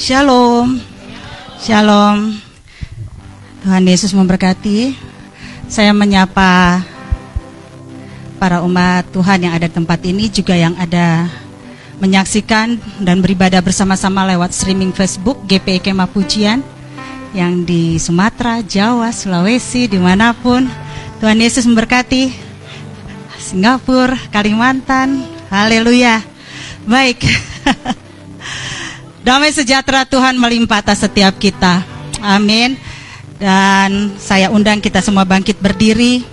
Shalom. Shalom. Tuhan Yesus memberkati. Saya menyapa para umat Tuhan yang ada di tempat ini juga yang ada menyaksikan dan beribadah bersama-sama lewat streaming Facebook GPI Kemah Pujian yang di Sumatera, Jawa, Sulawesi, di mana pun. Tuhan Yesus memberkati. Singapura, Kalimantan, haleluya. Baik. Damai sejahtera Tuhan melimpah atas setiap kita. Amin. Dan saya undang kita semua bangkit berdiri.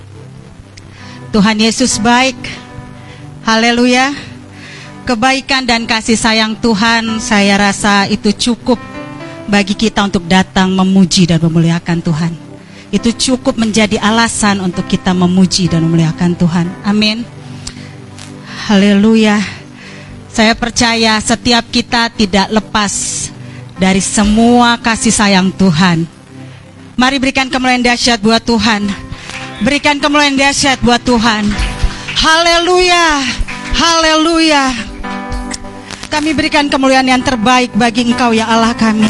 Tuhan Yesus baik. Haleluya. Kebaikan dan kasih sayang Tuhan saya rasa itu cukup bagi kita untuk datang memuji dan memuliakan Tuhan. Itu cukup menjadi alasan untuk kita memuji dan memuliakan Tuhan. Amin. Haleluya. Saya percaya setiap kita tidak lepas dari semua kasih sayang Tuhan. Mari berikan kemuliaan dahsyat buat Tuhan. Berikan kemuliaan dahsyat buat Tuhan. Haleluya. Haleluya. Kami berikan kemuliaan yang terbaik bagi Engkau ya Allah kami.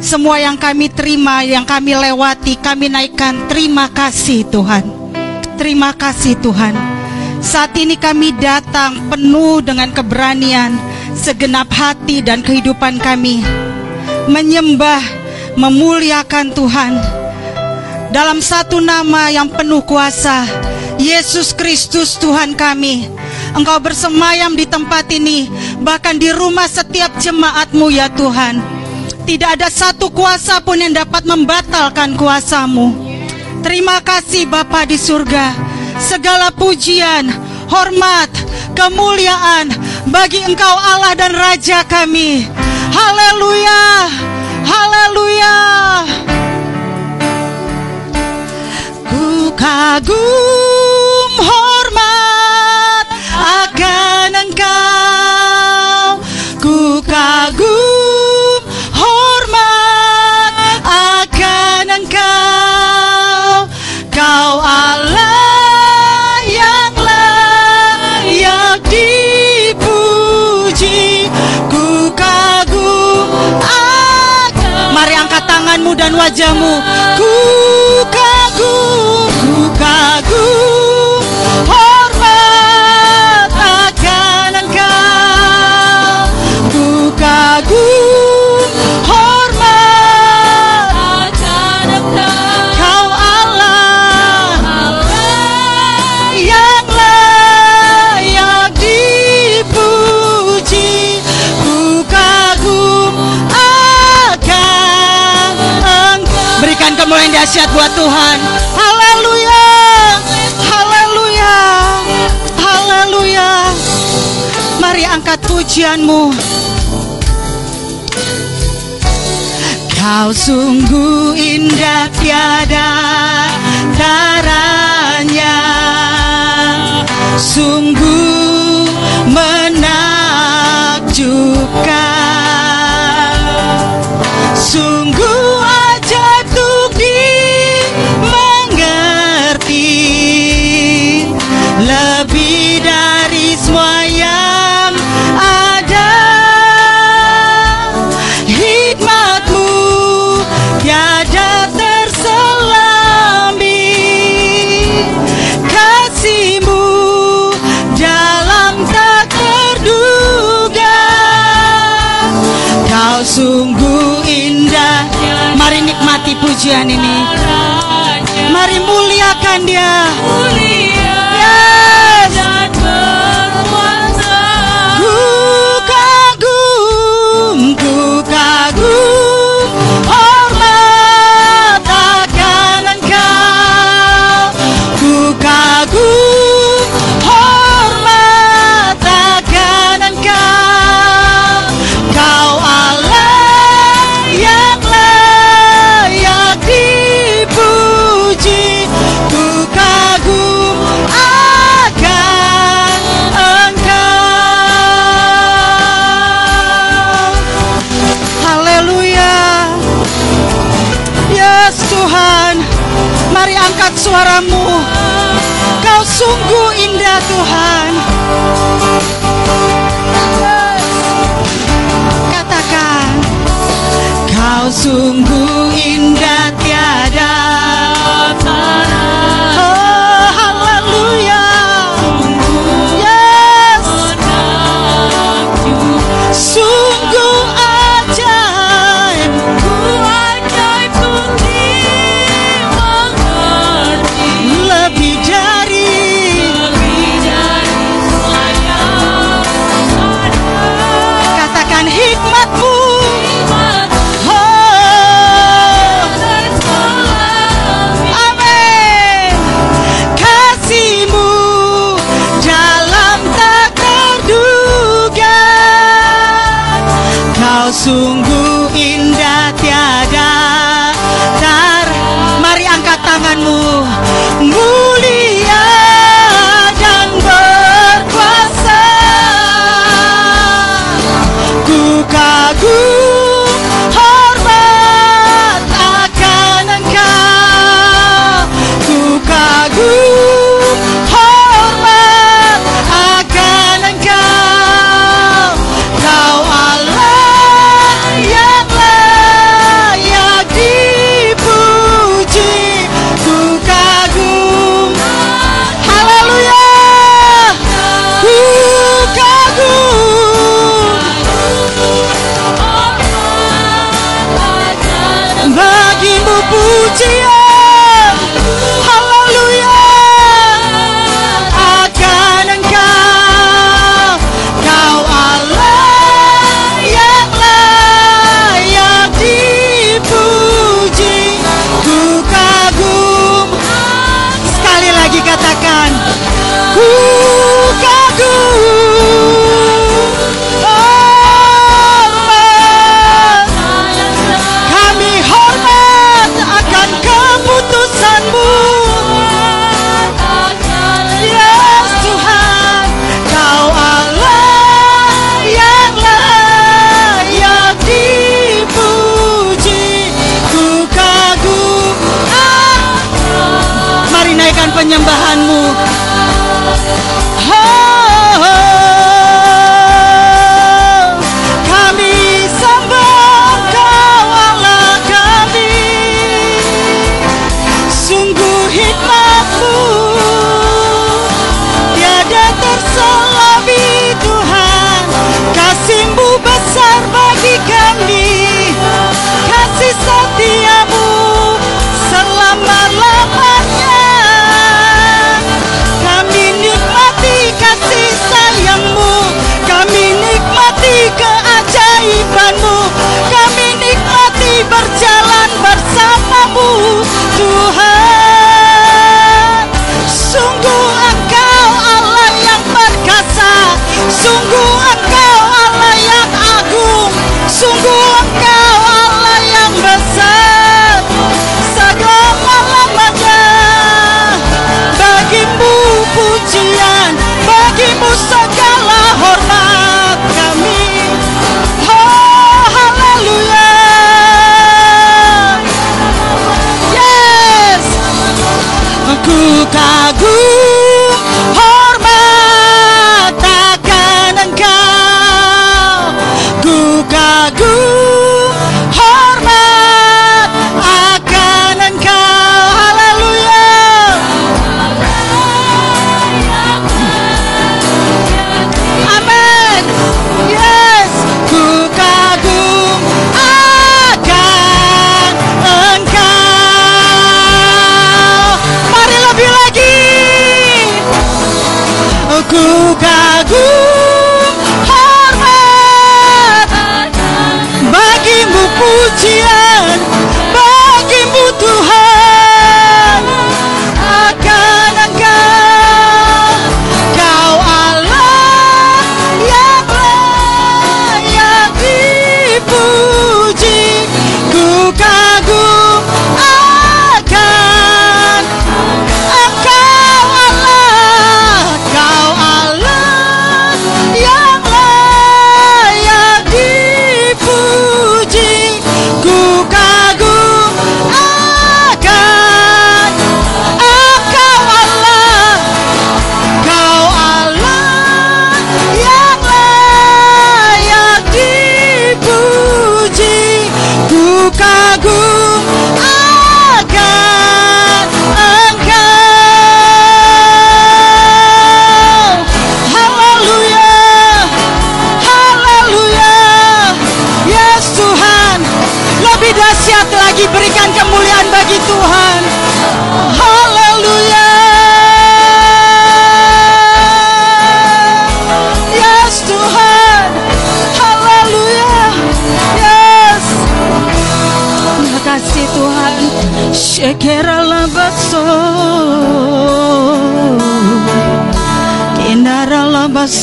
Semua yang kami terima, yang kami lewati, kami naikkan terima kasih Tuhan. Terima kasih Tuhan. Saat ini kami datang penuh dengan keberanian, segenap hati dan kehidupan kami. Menyembah, memuliakan Tuhan. Dalam satu nama yang penuh kuasa, Yesus Kristus Tuhan kami. Engkau bersemayam di tempat ini, bahkan di rumah setiap jemaatmu ya Tuhan. Tidak ada satu kuasa pun yang dapat membatalkan kuasamu. Terima kasih Bapa di surga segala pujian, hormat, kemuliaan bagi Engkau Allah dan Raja kami. Haleluya. Haleluya. Ku kagum hormat wajahmu. Ku dahsyat buat Tuhan. Haleluya. Haleluya. Haleluya. Mari angkat pujianmu. Kau sungguh indah tiada taranya Sungguh menakjubkan Sungguh Mari nikmati pujian ini. Mari muliakan dia. Yes Sungguh indah Tuhan. Katakan, Kau sungguh indah tiada. segala hormat. Gagu.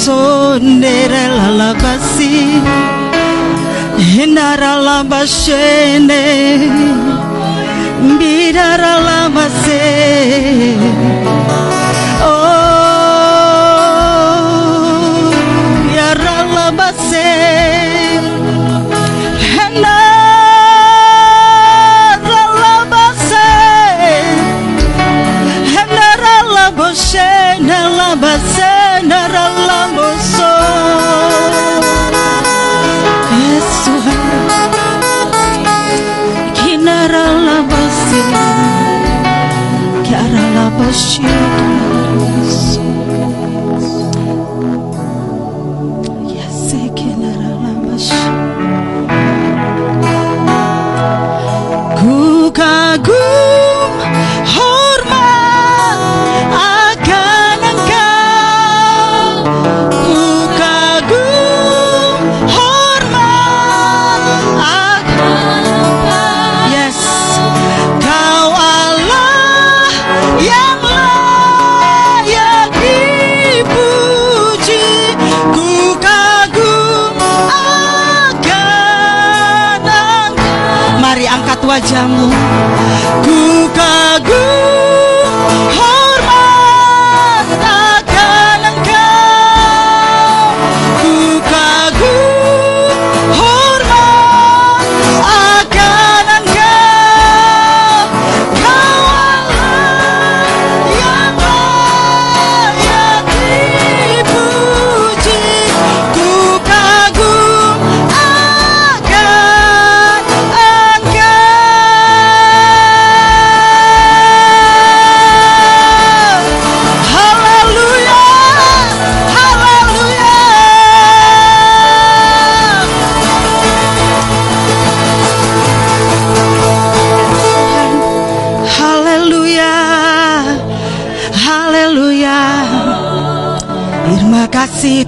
sonerelhalabasi la mbiraralabase.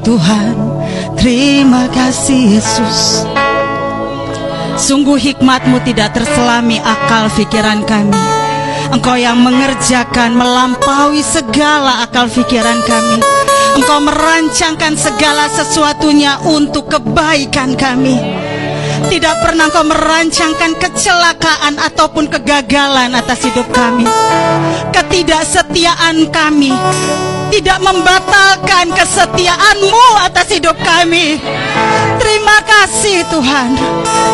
Tuhan Terima kasih Yesus. Sungguh hikmatmu tidak terselami akal pikiran kami. Engkau yang mengerjakan melampaui segala akal pikiran kami. Engkau merancangkan segala sesuatunya untuk kebaikan kami. Tidak pernah engkau merancangkan kecelakaan ataupun kegagalan atas hidup kami. Ketidaksetiaan kami tidak membatalkan kesetiaanmu atas hidup kami. Terima kasih Tuhan.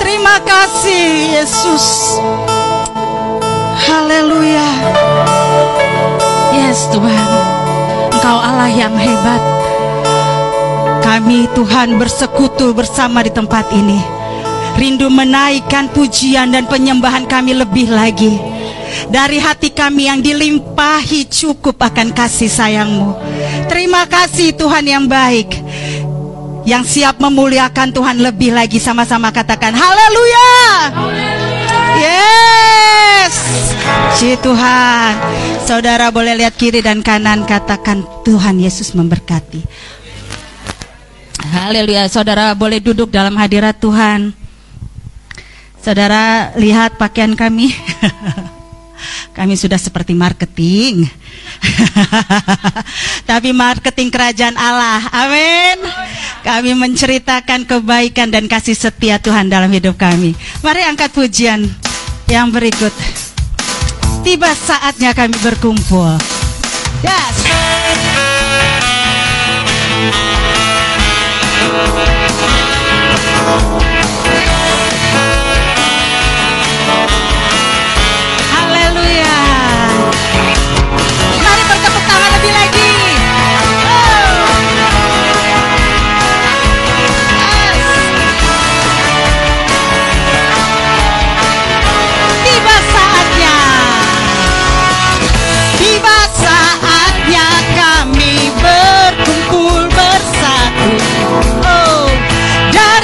Terima kasih Yesus. Haleluya. Yes Tuhan. Engkau Allah yang hebat. Kami Tuhan bersekutu bersama di tempat ini. Rindu menaikkan pujian dan penyembahan kami lebih lagi Dari hati kami yang dilimpahi cukup akan kasih sayangmu. Terima kasih Tuhan yang baik Yang siap memuliakan Tuhan lebih lagi. Sama-sama katakan haleluya! Yes! Ci Tuhan. Saudara boleh lihat kiri dan kanan Katakan Tuhan Yesus memberkati. Haleluya. Saudara boleh duduk dalam hadirat Tuhan. Saudara lihat pakaian kami Kami sudah seperti marketing. Tapi marketing kerajaan Allah. Amin. Kami menceritakan kebaikan dan kasih setia Tuhan dalam hidup kami. Mari angkat pujian yang berikut. Tiba saatnya kami berkumpul. Yes. Haleluya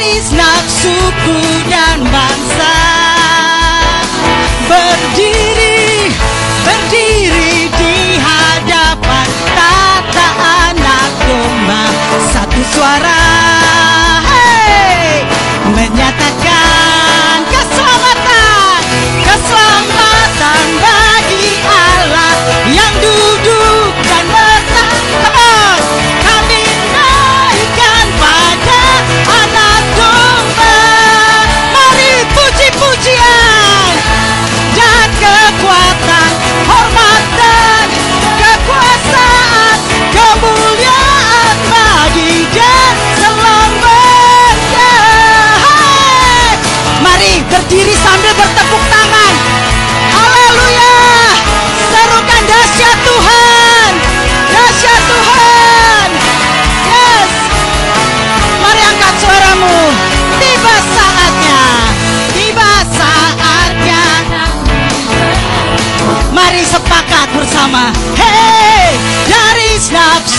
garis nak suku dan bangsa. Berdiri berdiri di hadapan tata anak domba. Satu suara.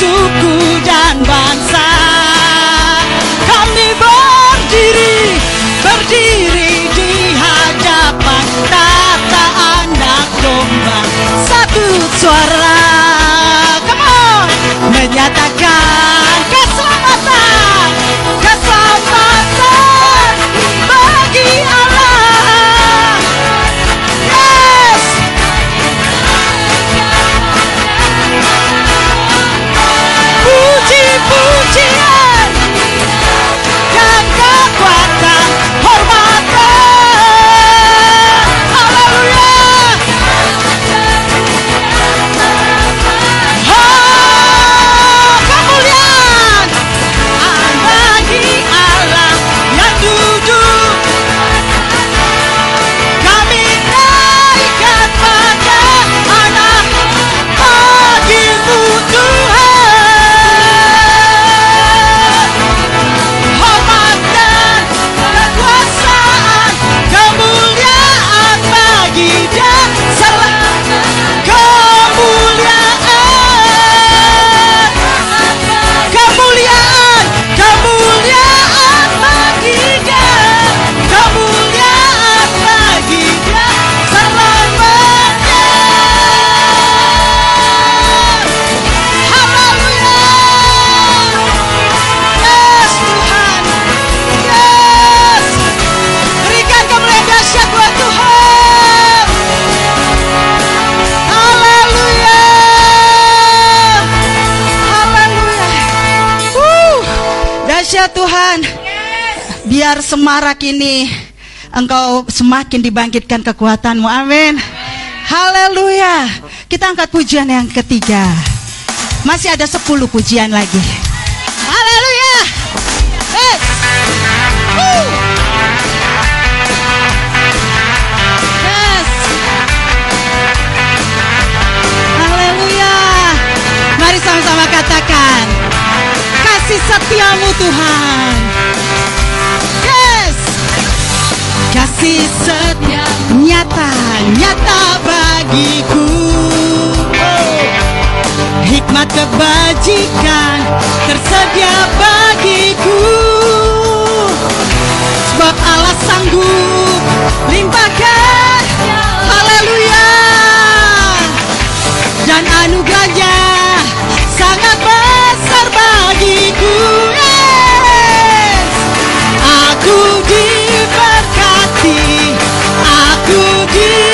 Suku dan bangsa. Semarak ini Engkau semakin dibangkitkan kekuatanmu Amin Haleluya Kita angkat pujian yang ketiga Masih ada sepuluh pujian lagi Haleluya Hey. Woo. Mari sama-sama katakan. Kasih setiamu Tuhan. Kasih setia nyata, nyata bagiku. Hikmat kebajikan tersedia bagiku Sebab Allah sanggup limpahkan Haleluya Dan anugerahnya sangat besar bagiku Yes. Aku diberkati Aku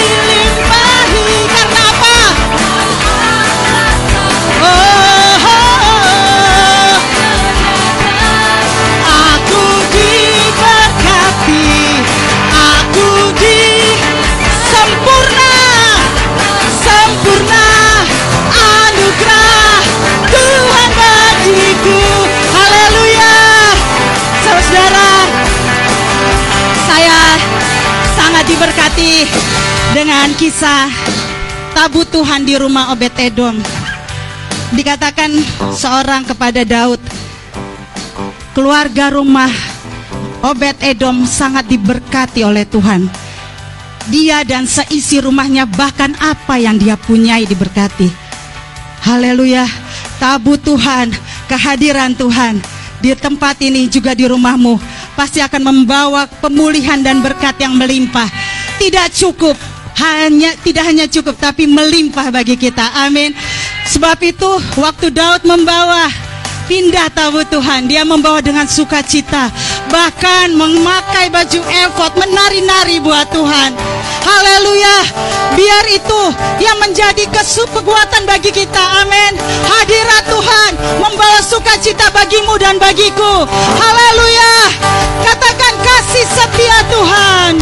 diberkati Dengan kisah Tabu Tuhan di rumah Obed Edom Dikatakan seorang kepada Daud keluarga rumah Obed Edom sangat diberkati oleh Tuhan. Dia dan seisi rumahnya bahkan apa yang dia punyai diberkati. Haleluya. Tabu Tuhan, kehadiran Tuhan di tempat ini juga di rumahmu pasti akan membawa pemulihan dan berkat yang melimpah. Tidak cukup. Hanya tidak hanya cukup tapi melimpah bagi kita. Amin. Sebab itu waktu Daud membawa pindah tahu Tuhan Dia membawa dengan sukacita. Bahkan memakai baju efod Menari-nari buat Tuhan. Haleluya. Biar itu yang menjadi kekuatan bagi kita. Amin. Hadirat Tuhan Membawa sukacita bagimu dan bagiku. Haleluya. Katakan kasih setia Tuhan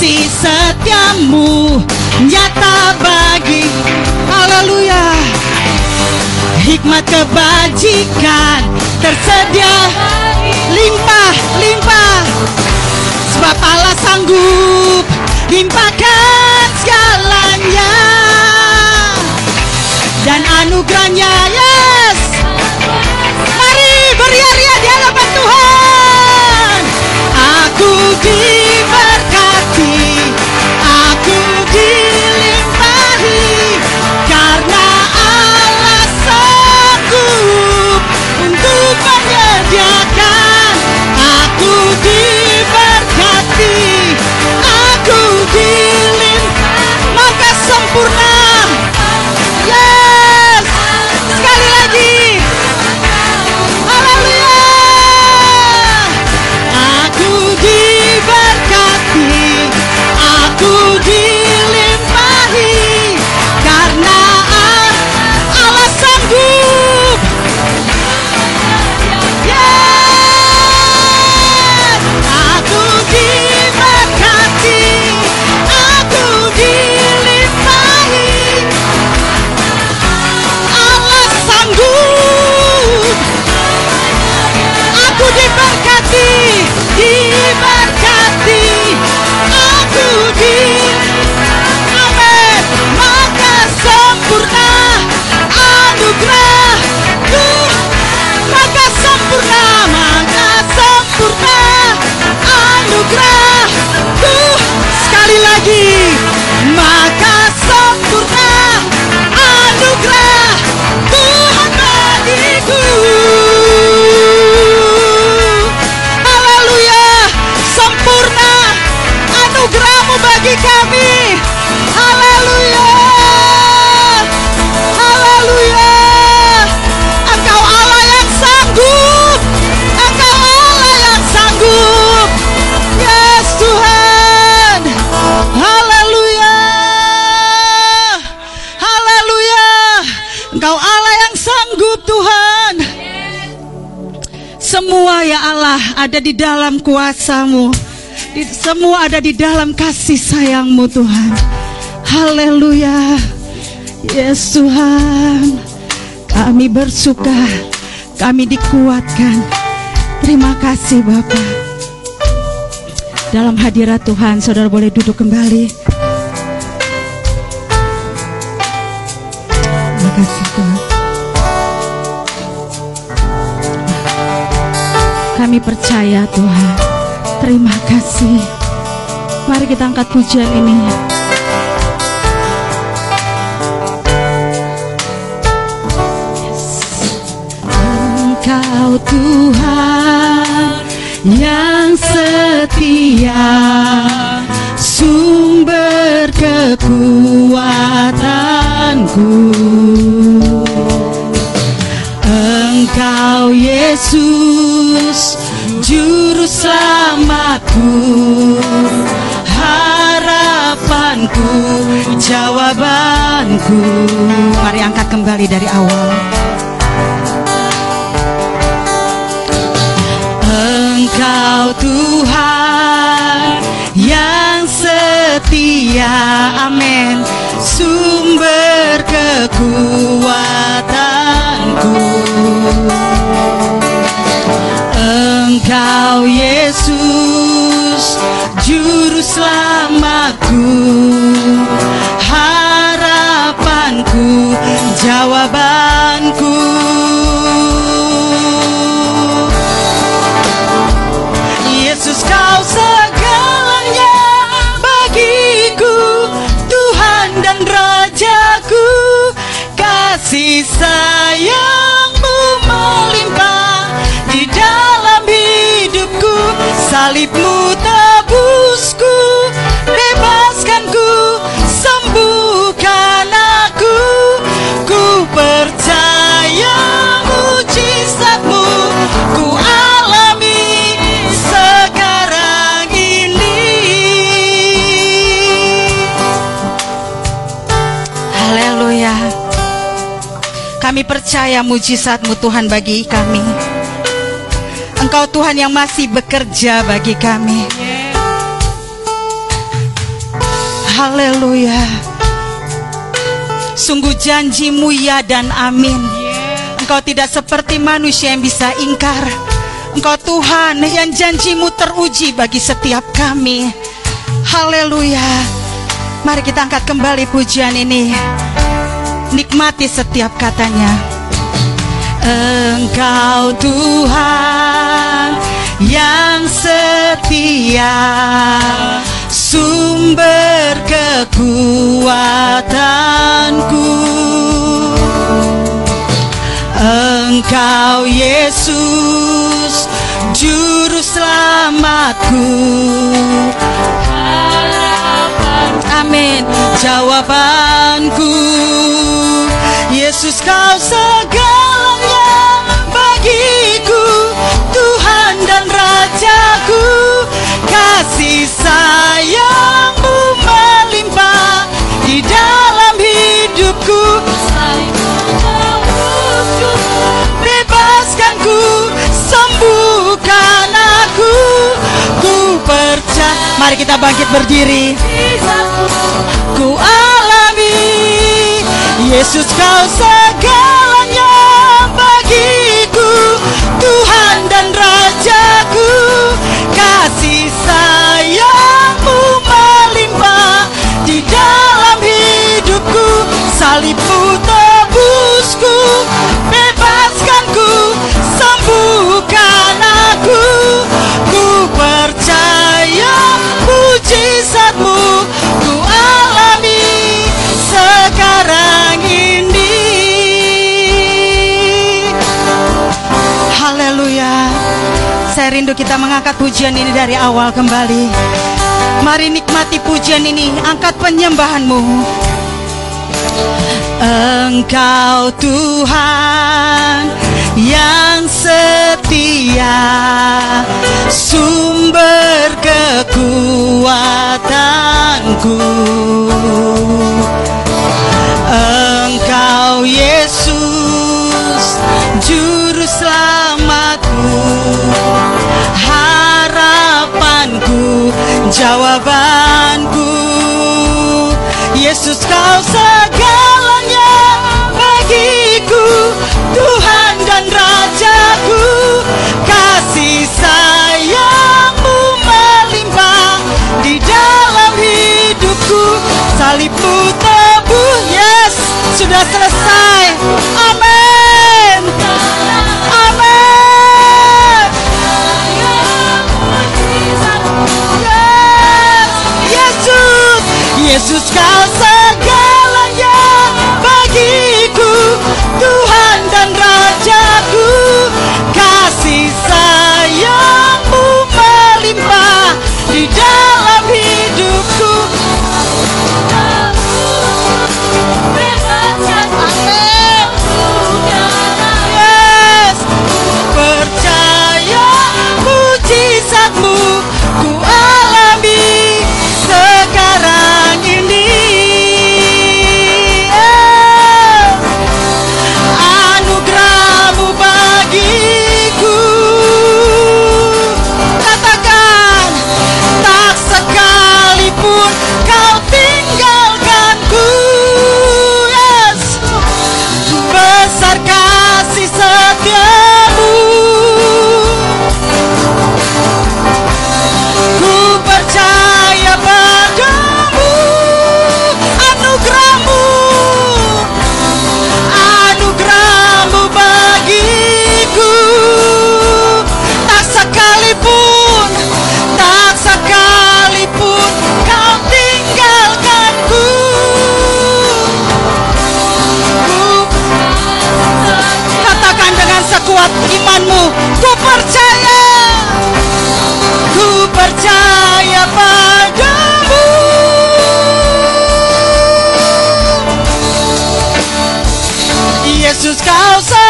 Kasih setiamu nyata bagi. Haleluya. Hikmat kebajikan tersedia. Limpah limpah. Sebab Allah sanggup limpahkan segalanya. Dan anugerahnya yes ada di dalam kuasamu. Di- Semua ada di dalam kasih sayangmu Tuhan. Haleluya. Yes Tuhan. Kami bersuka Kami dikuatkan. Terima kasih Bapak. Dalam hadirat Tuhan Saudara boleh duduk kembali. Terima kasih Tuhan Kami percaya Tuhan. Terima kasih. Mari kita angkat pujian ini. Yes. Engkau Tuhan yang setia sumber kekuatanku Engkau Yesus selamatku. Harapanku Jawabanku. Mari angkat kembali dari awal. Engkau Tuhan yang setia Amin. Sumber kekuatanku Selamatku Harapanku Jawabanku Kami percaya mujizatmu Tuhan bagi kami. Engkau Tuhan yang masih bekerja bagi kami. Haleluya. Sungguh janjimu ya dan amin. Engkau tidak seperti manusia yang bisa ingkar. Engkau Tuhan yang janjimu teruji bagi setiap kami. Haleluya. Mari kita angkat kembali pujian ini. Nikmati setiap katanya. Engkau Tuhan yang setia sumber kekuatanku Engkau Yesus juru selamatku Amin. Jawabanku Yesus kau segalanya bagiku Tuhan dan Rajaku kasih sayangmu mari kita bangkit berdiri. Ku alami Yesus kau segalanya bagiku. Tuhan dan Rajaku kasih sayangmu melimpah di dalam hidupku. Salibmu tebusku Rindu kita mengangkat pujian ini dari awal kembali. Mari nikmati pujian ini Angkat penyembahanmu. Engkau Tuhan yang setia Sumber kekuatanku. Engkau Yesus Juru selamatku Jawabanku Yesus kau segalanya bagiku Tuhan dan Rajaku. Kasih sayangmu melimpah di dalam hidupku. Salibmu tebuh Yes sudah selesai Yesus Yesus Yesus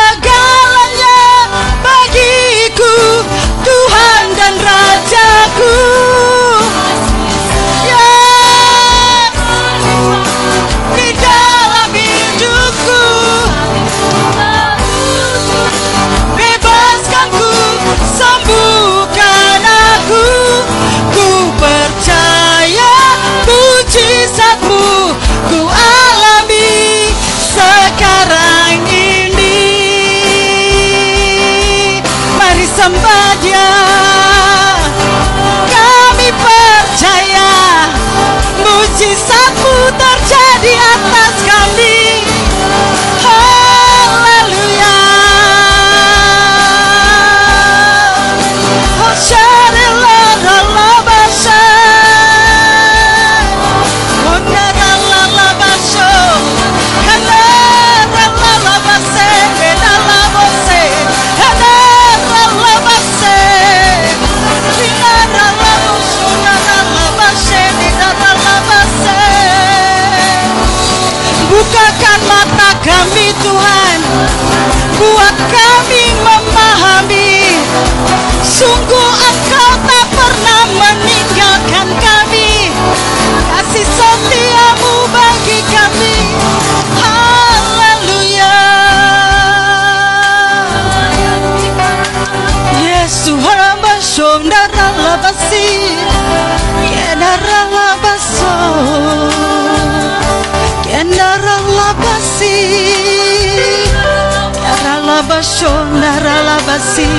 Daralabasi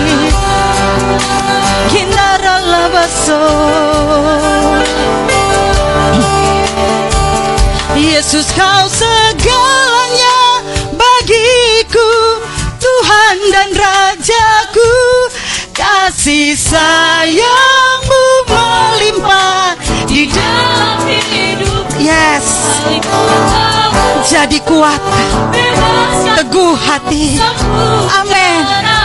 Kindaralabaso Yesus kau segalanya bagiku Tuhan dan Rajaku. Kasih sayangmu melimpah di dalam hidup. Yes. Jadi kuat Teguh hati. Amin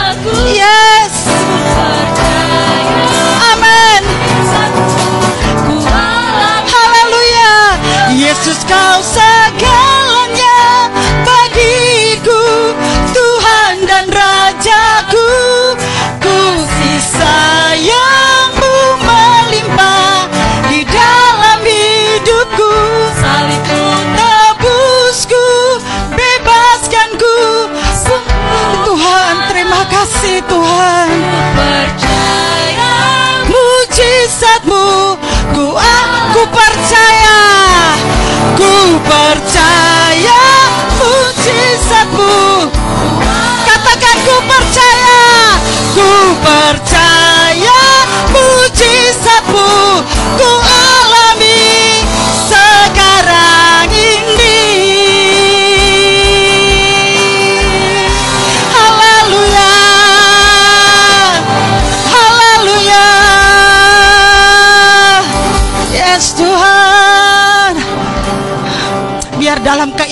Yesus kau segalanya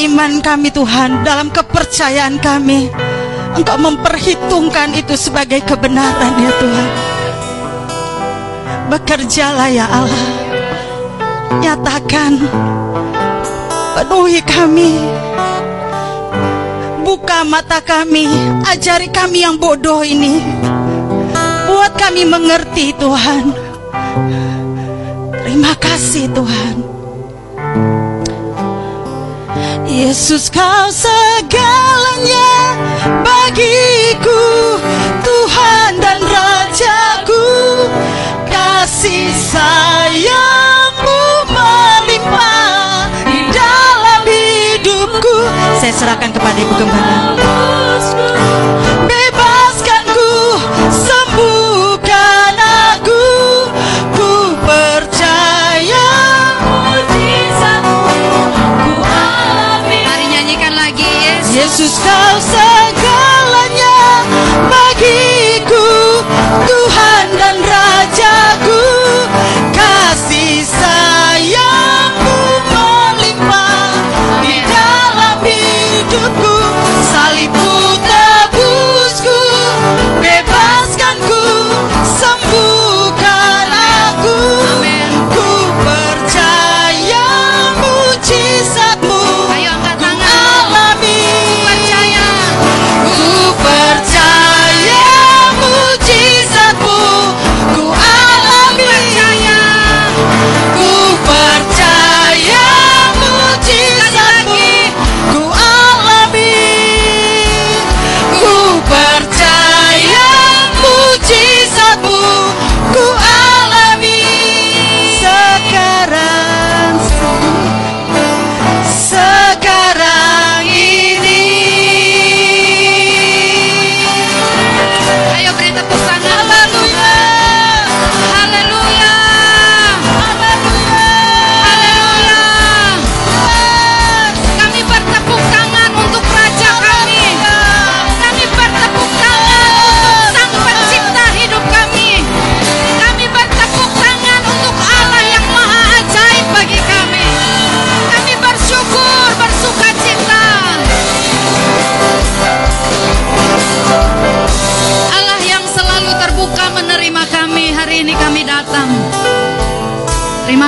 keiman kami Tuhan Dalam kepercayaan kami. Engkau memperhitungkan itu sebagai kebenaran ya Tuhan. Bekerjalah ya Allah. Nyatakan Penuhi kami. Buka mata kami. Ajari kami yang bodoh ini. Buat kami mengerti Tuhan. Terima kasih Tuhan Yesus kau segalanya bagiku Tuhan dan Rajaku. Kasih sayangmu melimpah di dalam hidupku. Saya serahkan kepada Ibu Gembala. Bebaskanku, Yesus Yesus kau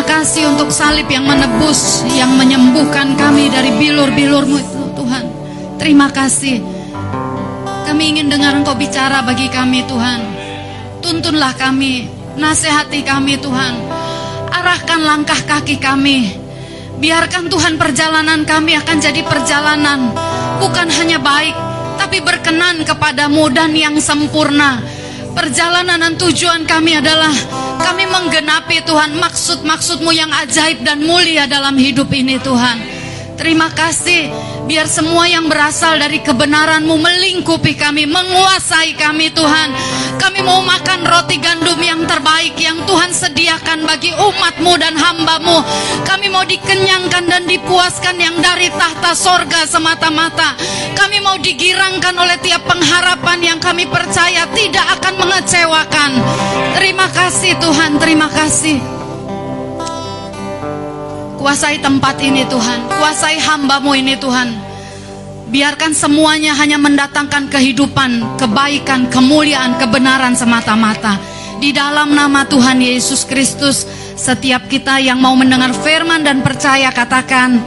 kasih untuk salib yang menebus, yang menyembuhkan kami dari bilur-bilurmu itu Tuhan. Terima kasih. Kami ingin dengar Engkau bicara bagi kami Tuhan. Tuntunlah kami, nasihati kami Tuhan. Arahkan langkah kaki kami. Biarkan Tuhan perjalanan kami akan jadi perjalanan bukan hanya baik, tapi berkenan kepadamu dan yang sempurna. Perjalanan dan tujuan kami adalah menggenapi Tuhan maksud-maksudmu yang ajaib dan mulia dalam hidup ini Tuhan. Terima kasih biar semua yang berasal dari kebenaranmu melingkupi kami, menguasai kami Tuhan. Kami mau makan roti gandum yang terbaik yang Tuhan sediakan bagi umatmu dan hambamu. Kami mau dikenyangkan dan dipuaskan yang dari tahta sorga semata-mata. Kami mau digirangkan oleh tiap pengharapan yang kami percaya tidak akan mengecewakan. Terima kasih Tuhan, terima kasih. Kuasai tempat ini Tuhan, kuasai hambamu ini Tuhan. Biarkan semuanya hanya mendatangkan kehidupan, kebaikan, kemuliaan, kebenaran semata-mata. Di dalam nama Tuhan Yesus Kristus, setiap kita yang mau mendengar firman dan percaya katakan,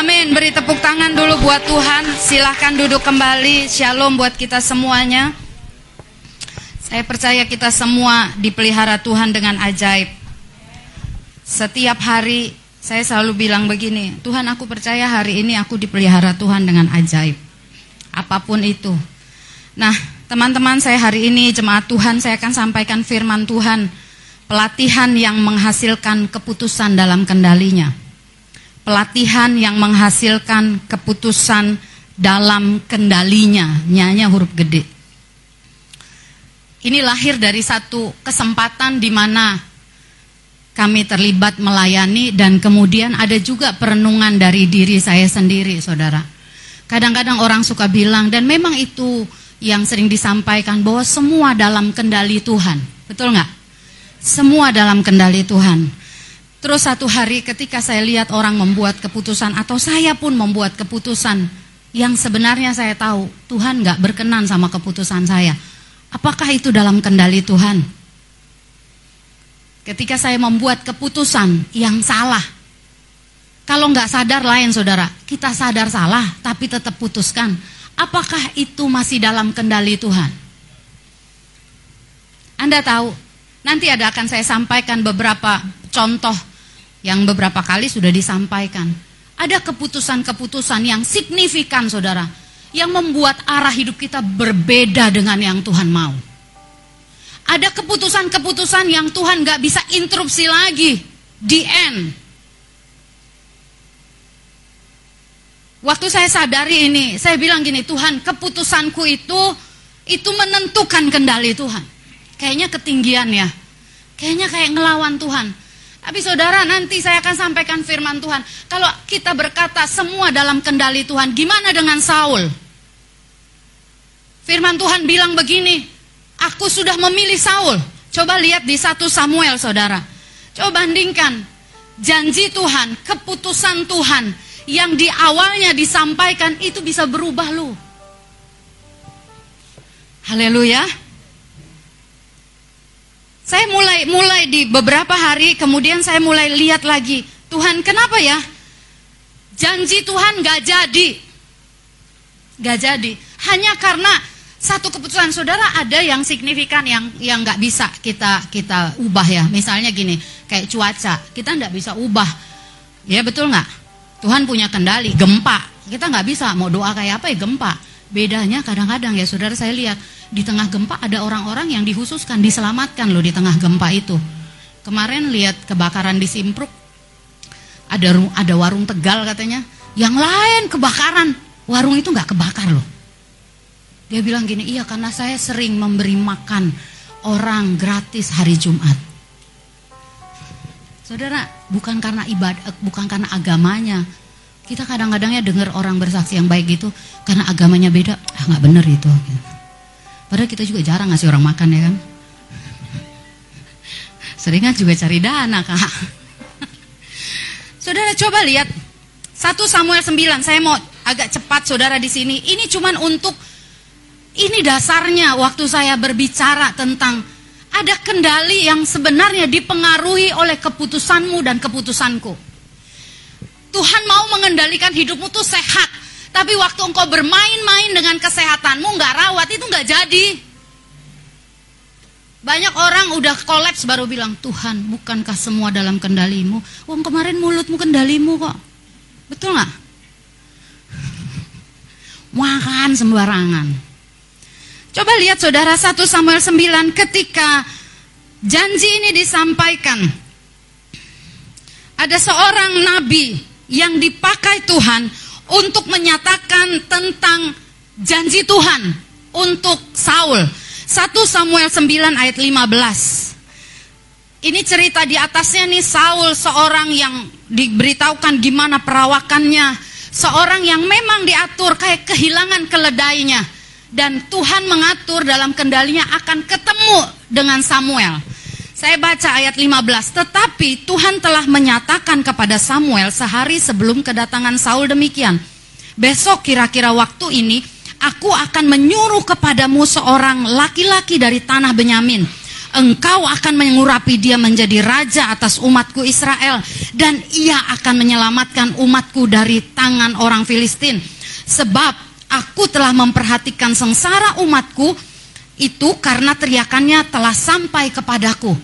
Amin. Beri tepuk tangan dulu buat Tuhan. Silahkan duduk kembali. Shalom buat kita semuanya. Saya percaya kita semua dipelihara Tuhan dengan ajaib. Setiap hari saya selalu bilang begini, Tuhan aku percaya hari ini aku dipelihara Tuhan dengan ajaib. Apa pun itu. Nah, teman-teman saya hari ini jemaat Tuhan saya akan sampaikan firman Tuhan. Pelatihan yang menghasilkan keputusan dalam kendalinya. Pelatihan yang menghasilkan keputusan dalam kendalinya. Nyanya huruf gede. Ini lahir dari satu kesempatan di mana kami terlibat melayani dan kemudian ada juga perenungan dari diri saya sendiri, saudara. Kadang-kadang orang suka bilang dan memang itu yang sering disampaikan bahwa semua dalam kendali Tuhan, betul nggak? Semua dalam kendali Tuhan. Terus satu hari ketika saya lihat orang membuat keputusan atau saya pun membuat keputusan yang sebenarnya saya tahu Tuhan nggak berkenan sama keputusan saya. Apakah itu dalam kendali Tuhan? Ketika saya membuat keputusan yang salah. Kalau nggak sadar lain saudara, kita sadar salah tapi tetap putuskan. Apakah itu masih dalam kendali Tuhan? Anda tahu, nanti ada akan saya sampaikan beberapa contoh yang beberapa kali sudah disampaikan. Ada keputusan-keputusan yang signifikan saudara, yang membuat arah hidup kita berbeda dengan yang Tuhan mau. Ada keputusan-keputusan yang Tuhan gak bisa interupsi lagi. di end. Waktu saya sadari ini, saya bilang gini, Tuhan keputusanku itu, itu menentukan kendali Tuhan. Kayaknya ketinggian ya. Kayaknya kayak ngelawan Tuhan. Tapi saudara nanti saya akan sampaikan firman Tuhan. Kalau kita berkata semua dalam kendali Tuhan, gimana dengan Saul? Firman Tuhan bilang begini, Aku sudah memilih Saul. Coba lihat di satu Samuel saudara. Coba bandingkan janji Tuhan, keputusan Tuhan yang di awalnya disampaikan itu bisa berubah lu. Haleluya. Saya mulai mulai di beberapa hari kemudian saya mulai lihat lagi, Tuhan kenapa ya? Janji Tuhan gak jadi. Gak jadi. Hanya karena satu keputusan saudara ada yang signifikan yang yang nggak bisa kita kita ubah ya. Misalnya gini kayak cuaca kita nggak bisa ubah. Ya betul nggak? Tuhan punya kendali gempa. Kita nggak bisa mau doa kayak apa ya gempa. Bedanya kadang-kadang ya saudara saya lihat di tengah gempa ada orang-orang yang dihususkan diselamatkan loh di tengah gempa itu. Kemarin lihat kebakaran di Simpruk ada ada warung Tegal katanya. Yang lain kebakaran. Warung itu nggak kebakar loh dia bilang gini, iya karena saya sering memberi makan orang gratis hari Jumat. Saudara, bukan karena ibadah, bukan karena agamanya. Kita kadang-kadangnya dengar orang bersaksi yang baik gitu, karena agamanya beda, ah nggak bener itu. Padahal kita juga jarang ngasih orang makan ya kan. Seringan juga cari dana kak. Saudara coba lihat, 1 Samuel 9, saya mau agak cepat saudara di sini. Ini cuman untuk ini dasarnya waktu saya berbicara tentang Ada kendali yang sebenarnya dipengaruhi oleh keputusanmu dan keputusanku. Tuhan mau mengendalikan hidupmu tuh sehat. Tapi waktu engkau bermain-main dengan kesehatanmu nggak rawat itu nggak jadi. Banyak orang udah kolaps baru bilang, Tuhan bukankah semua dalam kendalimu? Wong kemarin mulutmu kendalimu kok. Betul nggak? Makan sembarangan. Coba lihat saudara 1 Samuel 9 ketika janji ini disampaikan. Ada seorang nabi yang dipakai Tuhan untuk menyatakan tentang janji Tuhan untuk Saul. 1 Samuel 9 ayat 15. Ini cerita di atasnya nih Saul seorang yang diberitahukan gimana perawakannya, seorang yang memang diatur kayak kehilangan keledainya dan Tuhan mengatur dalam kendalinya akan ketemu dengan Samuel. Saya baca ayat 15, tetapi Tuhan telah menyatakan kepada Samuel sehari sebelum kedatangan Saul demikian. Besok kira-kira waktu ini aku akan menyuruh kepadamu seorang laki-laki dari tanah Benyamin. Engkau akan mengurapi dia menjadi raja atas umatku Israel dan ia akan menyelamatkan umatku dari tangan orang Filistin. Sebab aku telah memperhatikan sengsara umatku itu karena teriakannya telah sampai kepadaku.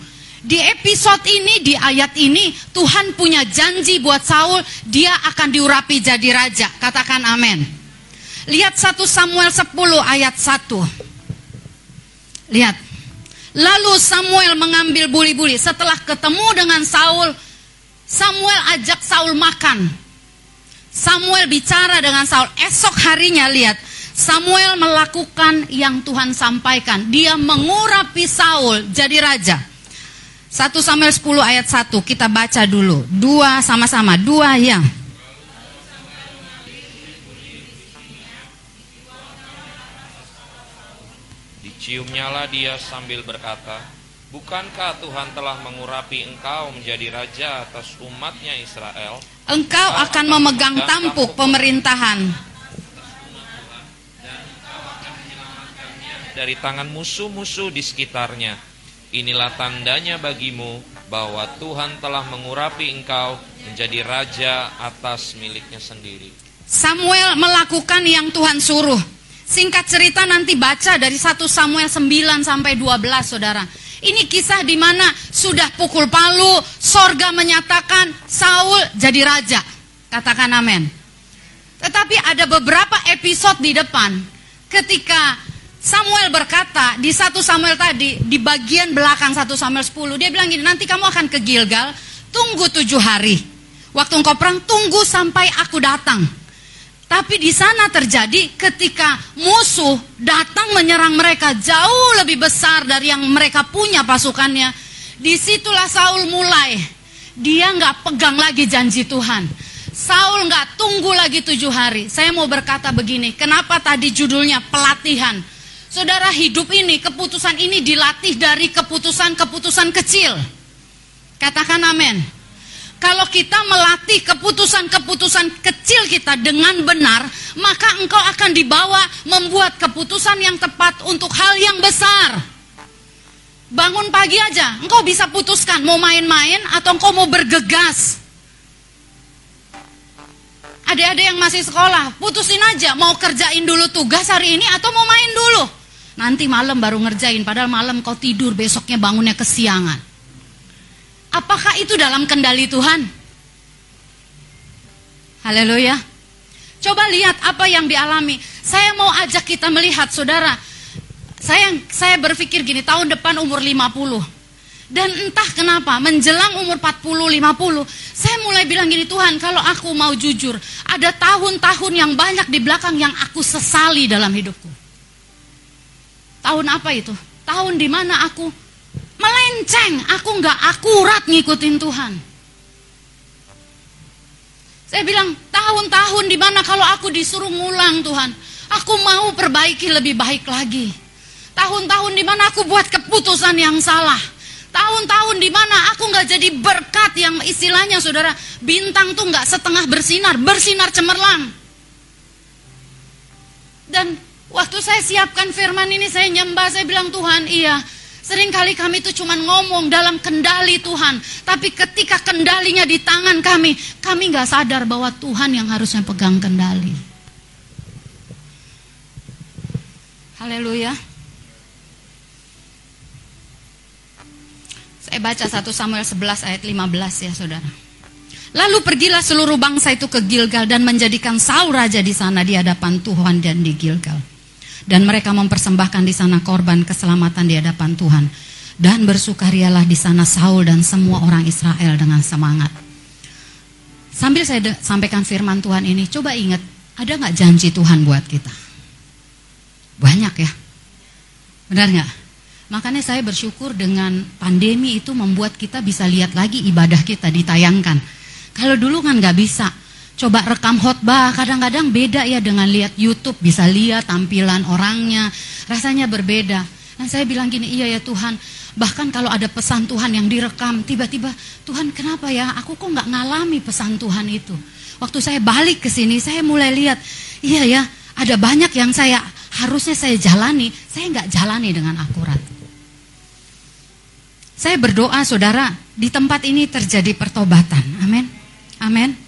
Di episode ini, di ayat ini, Tuhan punya janji buat Saul, dia akan diurapi jadi raja. Katakan amin. Lihat 1 Samuel 10 ayat 1. Lihat. Lalu Samuel mengambil buli-buli. Setelah ketemu dengan Saul, Samuel ajak Saul makan. Samuel bicara dengan Saul. Esok harinya lihat, Samuel melakukan yang Tuhan sampaikan. Dia mengurapi Saul jadi raja. 1 Samuel 10 ayat 1 kita baca dulu. Dua sama-sama, dua yang. Diciumnyalah dia sambil berkata, Bukankah Tuhan telah mengurapi engkau menjadi raja atas umatnya Israel? Engkau akan memegang tampuk pemerintahan. Dari tangan musuh-musuh di sekitarnya. Inilah tandanya bagimu bahwa Tuhan telah mengurapi engkau menjadi raja atas miliknya sendiri. Samuel melakukan yang Tuhan suruh. Singkat cerita nanti baca dari 1 Samuel 9 sampai 12 saudara. Ini kisah di mana sudah pukul palu, sorga menyatakan Saul jadi raja. Katakan amin. Tetapi ada beberapa episode di depan ketika Samuel berkata di 1 Samuel tadi, di bagian belakang 1 Samuel 10, dia bilang gini, nanti kamu akan ke Gilgal, tunggu tujuh hari. Waktu engkau perang, tunggu sampai aku datang. Tapi di sana terjadi ketika musuh datang menyerang mereka jauh lebih besar dari yang mereka punya pasukannya. Di situlah Saul mulai. Dia nggak pegang lagi janji Tuhan. Saul nggak tunggu lagi tujuh hari. Saya mau berkata begini, kenapa tadi judulnya pelatihan? Saudara hidup ini, keputusan ini dilatih dari keputusan-keputusan kecil. Katakan amin. Kalau kita melatih keputusan-keputusan kecil kita dengan benar, maka engkau akan dibawa membuat keputusan yang tepat untuk hal yang besar. Bangun pagi aja, engkau bisa putuskan mau main-main atau engkau mau bergegas. Adik-adik yang masih sekolah, putusin aja mau kerjain dulu tugas hari ini atau mau main dulu. Nanti malam baru ngerjain, padahal malam kau tidur, besoknya bangunnya kesiangan. Apakah itu dalam kendali Tuhan? Haleluya. Coba lihat apa yang dialami. Saya mau ajak kita melihat saudara. Saya saya berpikir gini, tahun depan umur 50. Dan entah kenapa menjelang umur 40 50 saya mulai bilang gini Tuhan kalau aku mau jujur ada tahun-tahun yang banyak di belakang yang aku sesali dalam hidupku. Tahun apa itu? Tahun di mana aku melenceng, aku nggak akurat ngikutin Tuhan. Saya bilang tahun-tahun di mana kalau aku disuruh ngulang Tuhan, aku mau perbaiki lebih baik lagi. Tahun-tahun di mana aku buat keputusan yang salah. Tahun-tahun di mana aku nggak jadi berkat yang istilahnya saudara bintang tuh nggak setengah bersinar, bersinar cemerlang. Dan waktu saya siapkan firman ini saya nyembah, saya bilang Tuhan iya, Seringkali kami itu cuma ngomong dalam kendali Tuhan. Tapi ketika kendalinya di tangan kami, kami nggak sadar bahwa Tuhan yang harusnya pegang kendali. Haleluya. Saya baca 1 Samuel 11 ayat 15 ya saudara. Lalu pergilah seluruh bangsa itu ke Gilgal dan menjadikan Saul raja di sana di hadapan Tuhan dan di Gilgal. Dan mereka mempersembahkan di sana korban keselamatan di hadapan Tuhan. Dan bersukarialah di sana Saul dan semua orang Israel dengan semangat. Sambil saya sampaikan firman Tuhan ini, coba ingat, ada nggak janji Tuhan buat kita? Banyak ya. Benar nggak? Makanya saya bersyukur dengan pandemi itu membuat kita bisa lihat lagi ibadah kita ditayangkan. Kalau dulu kan nggak bisa. Coba rekam khotbah, kadang-kadang beda ya dengan lihat YouTube, bisa lihat tampilan orangnya, rasanya berbeda. Dan saya bilang gini, iya ya Tuhan, bahkan kalau ada pesan Tuhan yang direkam, tiba-tiba Tuhan kenapa ya, aku kok nggak ngalami pesan Tuhan itu. Waktu saya balik ke sini, saya mulai lihat, iya ya, ada banyak yang saya harusnya saya jalani, saya nggak jalani dengan akurat. Saya berdoa saudara, di tempat ini terjadi pertobatan. Amin. Amin.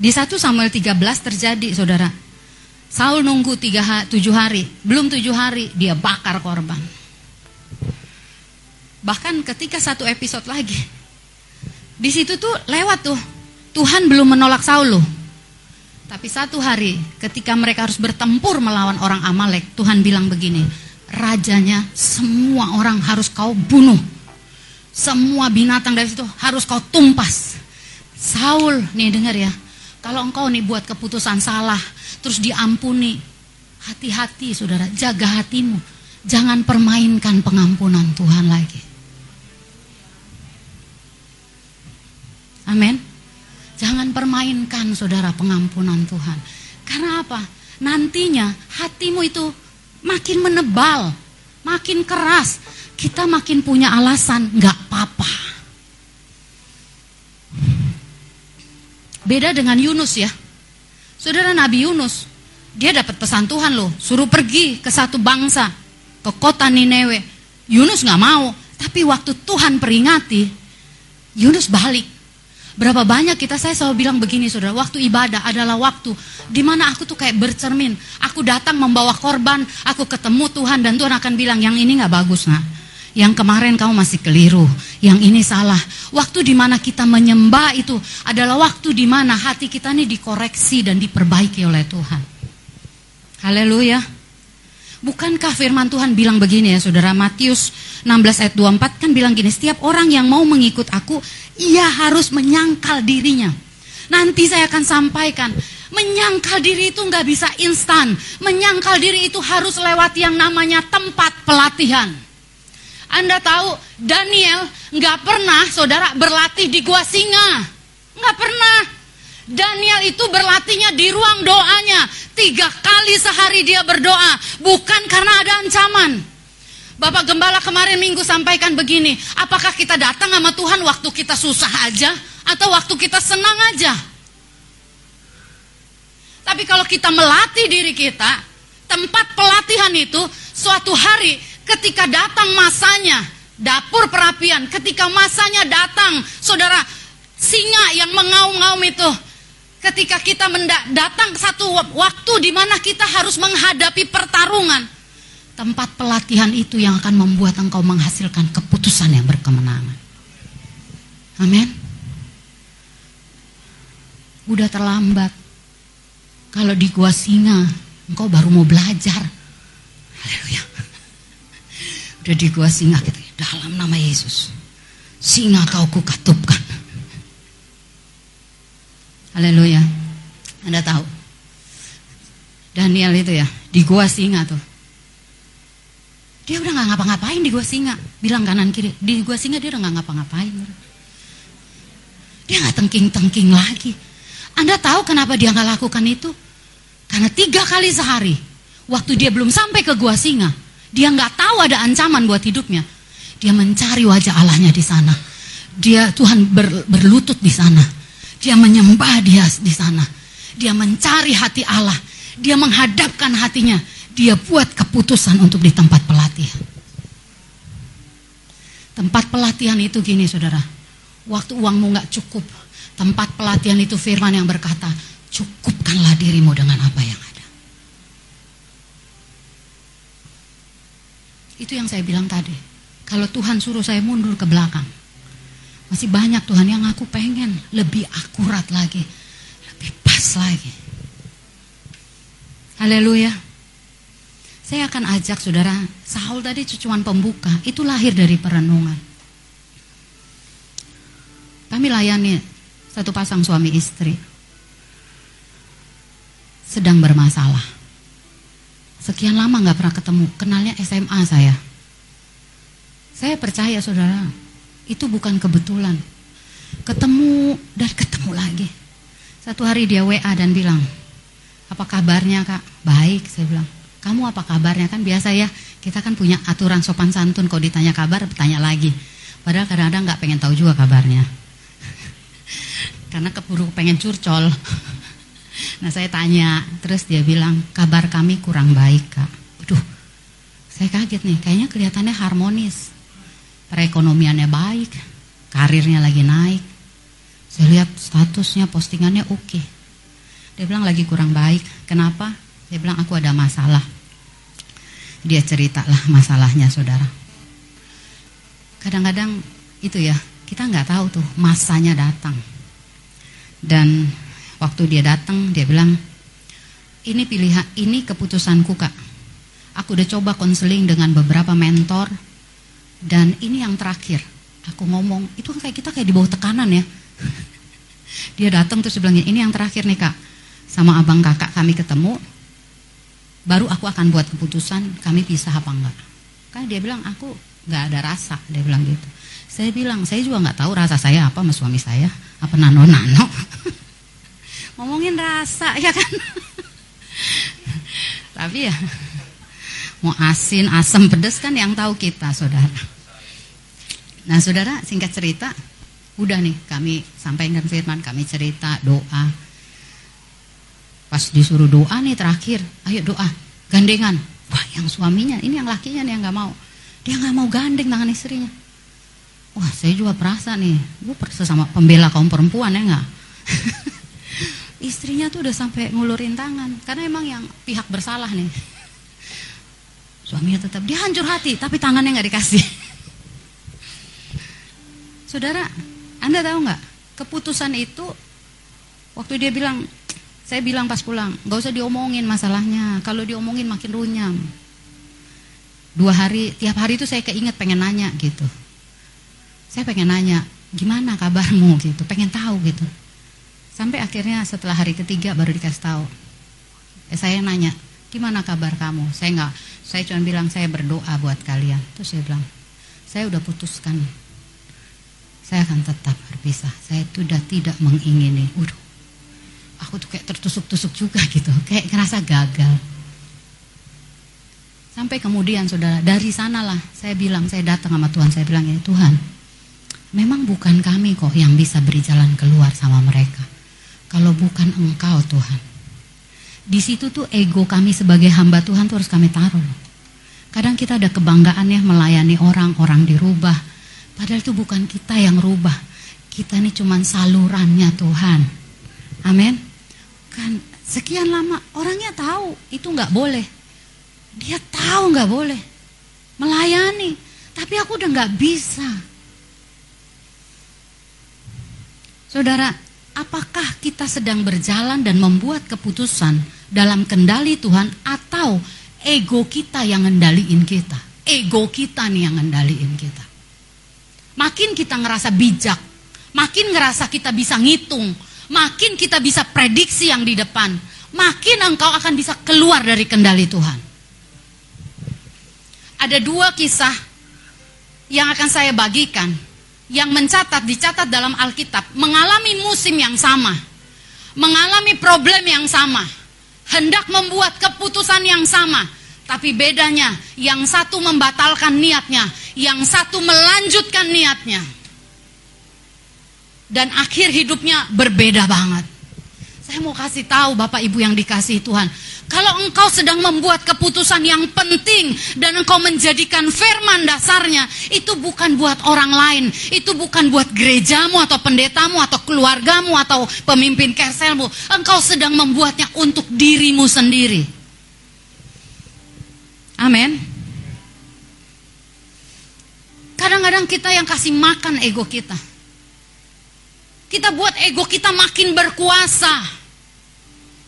Di 1 Samuel 13 terjadi saudara. Saul nunggu tiga tujuh hari, belum tujuh hari dia bakar korban. Bahkan ketika satu episode lagi, di situ tuh lewat tuh Tuhan belum menolak Saul loh. Tapi satu hari ketika mereka harus bertempur melawan orang Amalek, Tuhan bilang begini, rajanya semua orang harus kau bunuh. Semua binatang dari situ harus kau tumpas. Saul, nih dengar ya, kalau engkau nih buat keputusan salah, terus diampuni, hati-hati saudara, jaga hatimu. Jangan permainkan pengampunan Tuhan lagi. Amin. Jangan permainkan saudara pengampunan Tuhan. Karena apa? Nantinya hatimu itu makin menebal, makin keras. Kita makin punya alasan, nggak apa-apa. Beda dengan Yunus ya. Saudara Nabi Yunus, dia dapat pesan Tuhan loh, suruh pergi ke satu bangsa, ke kota Nineveh. Yunus nggak mau, tapi waktu Tuhan peringati, Yunus balik. Berapa banyak kita saya selalu bilang begini saudara, waktu ibadah adalah waktu di mana aku tuh kayak bercermin. Aku datang membawa korban, aku ketemu Tuhan dan Tuhan akan bilang yang ini nggak bagus nak. Yang kemarin kamu masih keliru, yang ini salah. Waktu di mana kita menyembah itu adalah waktu di mana hati kita ini dikoreksi dan diperbaiki oleh Tuhan. Haleluya. Bukankah firman Tuhan bilang begini ya saudara Matius 16 ayat 24 kan bilang gini Setiap orang yang mau mengikut aku Ia harus menyangkal dirinya Nanti saya akan sampaikan Menyangkal diri itu nggak bisa instan Menyangkal diri itu harus lewat yang namanya tempat pelatihan anda tahu Daniel nggak pernah saudara berlatih di gua singa. Nggak pernah. Daniel itu berlatihnya di ruang doanya. Tiga kali sehari dia berdoa. Bukan karena ada ancaman. Bapak Gembala kemarin minggu sampaikan begini. Apakah kita datang sama Tuhan waktu kita susah aja? Atau waktu kita senang aja? Tapi kalau kita melatih diri kita, tempat pelatihan itu suatu hari Ketika datang masanya, dapur perapian, ketika masanya datang, saudara, singa yang mengaum-ngaum itu, ketika kita datang satu waktu di mana kita harus menghadapi pertarungan, tempat pelatihan itu yang akan membuat engkau menghasilkan keputusan yang berkemenangan. Amin. Udah terlambat. Kalau di gua singa, engkau baru mau belajar. Haleluya. Udah di gua singa gitu dalam nama Yesus. Singa kau kukatupkan. Haleluya. Anda tahu. Daniel itu ya, di gua singa tuh. Dia udah nggak ngapa-ngapain di gua singa. Bilang kanan kiri, di gua singa dia udah nggak ngapa-ngapain. Dia nggak tengking-tengking lagi. Anda tahu kenapa dia nggak lakukan itu? Karena tiga kali sehari, waktu dia belum sampai ke gua singa, dia nggak tahu ada ancaman buat hidupnya. Dia mencari wajah Allahnya di sana. Dia Tuhan ber, berlutut di sana. Dia menyembah dia di sana. Dia mencari hati Allah. Dia menghadapkan hatinya. dia buat keputusan untuk di tempat pelatihan. Tempat pelatihan itu gini saudara, waktu uangmu nggak cukup, tempat pelatihan itu firman yang berkata, cukupkanlah dirimu dengan apa yang ada. Itu yang saya bilang tadi. Kalau Tuhan suruh saya mundur ke belakang, masih banyak Tuhan yang aku pengen lebih akurat lagi, lebih pas lagi. Haleluya. Saya akan ajak saudara, Saul tadi cucuan pembuka, itu lahir dari perenungan. Kami layani satu pasang suami istri. Sedang bermasalah. Sekian lama nggak pernah ketemu, kenalnya SMA saya. Saya percaya saudara, itu bukan kebetulan. Ketemu dan ketemu lagi. Satu hari dia WA dan bilang, apa kabarnya kak? Baik, saya bilang. Kamu apa kabarnya? Kan biasa ya, kita kan punya aturan sopan santun. Kalau ditanya kabar, tanya lagi. Padahal kadang-kadang nggak pengen tahu juga kabarnya. Karena keburu pengen curcol. Nah saya tanya, terus dia bilang, kabar kami kurang baik kak. Waduh, saya kaget nih, kayaknya kelihatannya harmonis. Perekonomiannya baik, karirnya lagi naik. Saya lihat statusnya, postingannya oke. Dia bilang lagi kurang baik. Kenapa? Dia bilang aku ada masalah. Dia ceritalah masalahnya saudara. Kadang-kadang itu ya, kita nggak tahu tuh masanya datang. Dan waktu dia datang, dia bilang, ini pilihan, ini keputusanku kak. Aku udah coba konseling dengan beberapa mentor, dan ini yang terakhir. Aku ngomong, itu kayak kita kayak di bawah tekanan ya. dia datang terus dia bilang, ini yang terakhir nih kak. Sama abang kakak kami ketemu, baru aku akan buat keputusan kami pisah apa enggak. Kan dia bilang aku nggak ada rasa, dia bilang gitu. Saya bilang saya juga nggak tahu rasa saya apa sama suami saya, apa nano nano. Ngomongin rasa ya kan. Tapi ya mau asin, asam, pedas kan yang tahu kita, saudara. Nah, saudara, singkat cerita, udah nih kami sampaikan firman, kami cerita, doa. Pas disuruh doa nih terakhir, ayo doa, gandengan. Wah, yang suaminya, ini yang lakinya nih yang nggak mau. Dia nggak mau gandeng tangan istrinya. Wah, saya juga perasa nih, gue sama pembela kaum perempuan ya nggak. Istrinya tuh udah sampai ngulurin tangan, karena emang yang pihak bersalah nih. Suaminya tetap dia hancur hati, tapi tangannya nggak dikasih. Saudara, Anda tahu nggak? Keputusan itu waktu dia bilang, saya bilang pas pulang, nggak usah diomongin masalahnya. Kalau diomongin makin runyam. Dua hari, tiap hari itu saya keinget pengen nanya gitu. Saya pengen nanya, gimana kabarmu gitu, pengen tahu gitu. Sampai akhirnya setelah hari ketiga baru dikasih tahu. Eh, saya nanya, gimana kabar kamu? Saya nggak, saya cuma bilang saya berdoa buat kalian. Terus saya bilang, saya udah putuskan, saya akan tetap berpisah. Saya sudah tidak mengingini. Udah, aku tuh kayak tertusuk-tusuk juga gitu, kayak ngerasa gagal. Sampai kemudian saudara, dari sanalah saya bilang, saya datang sama Tuhan, saya bilang ini Tuhan, memang bukan kami kok yang bisa beri jalan keluar sama mereka. Kalau bukan Engkau Tuhan. Di situ tuh ego kami sebagai hamba Tuhan tuh harus kami taruh. Kadang kita ada kebanggaan ya melayani orang, orang dirubah. Padahal itu bukan kita yang rubah. Kita ini cuman salurannya Tuhan. Amin. Kan sekian lama orangnya tahu itu nggak boleh. Dia tahu nggak boleh melayani, tapi aku udah nggak bisa. Saudara, apakah kita sedang berjalan dan membuat keputusan dalam kendali Tuhan atau ego kita yang ngendaliin kita? Ego kita nih yang ngendaliin kita. Makin kita ngerasa bijak, makin ngerasa kita bisa ngitung, makin kita bisa prediksi yang di depan, makin engkau akan bisa keluar dari kendali Tuhan. Ada dua kisah yang akan saya bagikan yang mencatat dicatat dalam Alkitab mengalami musim yang sama, mengalami problem yang sama, hendak membuat keputusan yang sama, tapi bedanya yang satu membatalkan niatnya, yang satu melanjutkan niatnya. Dan akhir hidupnya berbeda banget. Saya mau kasih tahu Bapak Ibu yang dikasih Tuhan, Kalau engkau sedang membuat keputusan yang penting dan engkau menjadikan firman dasarnya, itu bukan buat orang lain, itu bukan buat gerejamu atau pendetamu atau keluargamu atau pemimpin kerselmu. Engkau sedang membuatnya untuk dirimu sendiri. Amin. Kadang-kadang kita yang kasih makan ego kita. Kita buat ego kita makin berkuasa.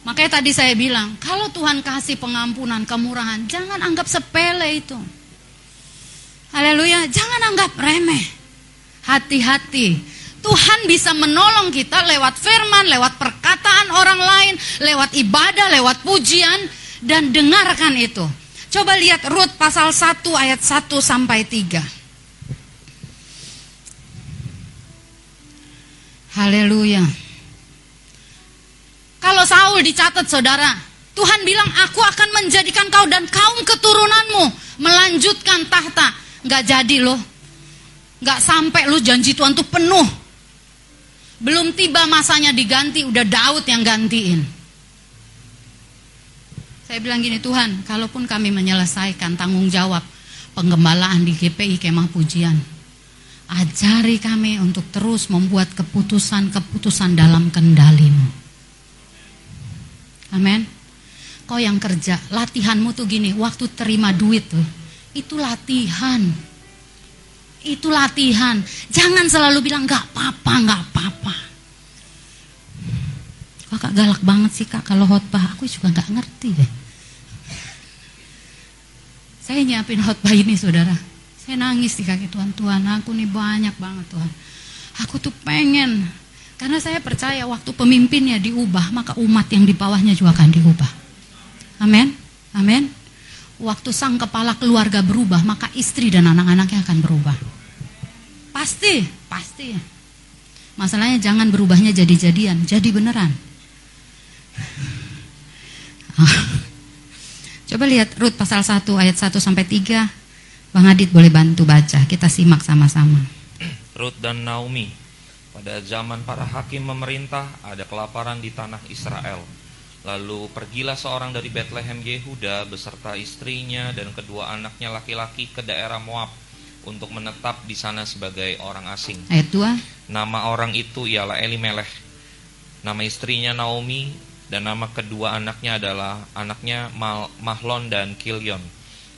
Makanya tadi saya bilang, kalau Tuhan kasih pengampunan, kemurahan, jangan anggap sepele itu. Haleluya, jangan anggap remeh. Hati-hati. Tuhan bisa menolong kita lewat firman, lewat perkataan orang lain, lewat ibadah, lewat pujian, dan dengarkan itu. Coba lihat Rut pasal 1 ayat 1 sampai 3. Haleluya. Kalau Saul dicatat saudara, Tuhan bilang aku akan menjadikan kau dan kaum keturunanmu melanjutkan tahta. Gak jadi loh. Gak sampai lu janji Tuhan tuh penuh. Belum tiba masanya diganti, udah Daud yang gantiin. Saya bilang gini, Tuhan, kalaupun kami menyelesaikan tanggung jawab penggembalaan di GPI Kemah Pujian, ajari kami untuk terus membuat keputusan-keputusan dalam kendalimu. Amin. Kau yang kerja, latihanmu tuh gini, waktu terima duit tuh, itu latihan. Itu latihan. Jangan selalu bilang nggak apa-apa, nggak apa-apa. Kakak galak banget sih kak kalau khotbah, aku juga nggak ngerti deh. Saya nyiapin khotbah ini saudara. Saya nangis di kaki Tuhan, Tuhan aku nih banyak banget Tuhan. Aku tuh pengen karena saya percaya waktu pemimpinnya diubah, maka umat yang di bawahnya juga akan diubah. Amin. Amin. Waktu sang kepala keluarga berubah, maka istri dan anak-anaknya akan berubah. Pasti, pasti. Masalahnya jangan berubahnya jadi-jadian, jadi beneran. Coba lihat Rut pasal 1 ayat 1 sampai 3. Bang Adit boleh bantu baca, kita simak sama-sama. Rut dan Naomi pada zaman para hakim memerintah, ada kelaparan di tanah Israel. Lalu pergilah seorang dari Bethlehem Yehuda beserta istrinya dan kedua anaknya laki-laki ke daerah Moab untuk menetap di sana sebagai orang asing. Ayat 2. Nama orang itu ialah Elimelech. Nama istrinya Naomi dan nama kedua anaknya adalah anaknya Mahlon dan Kilion.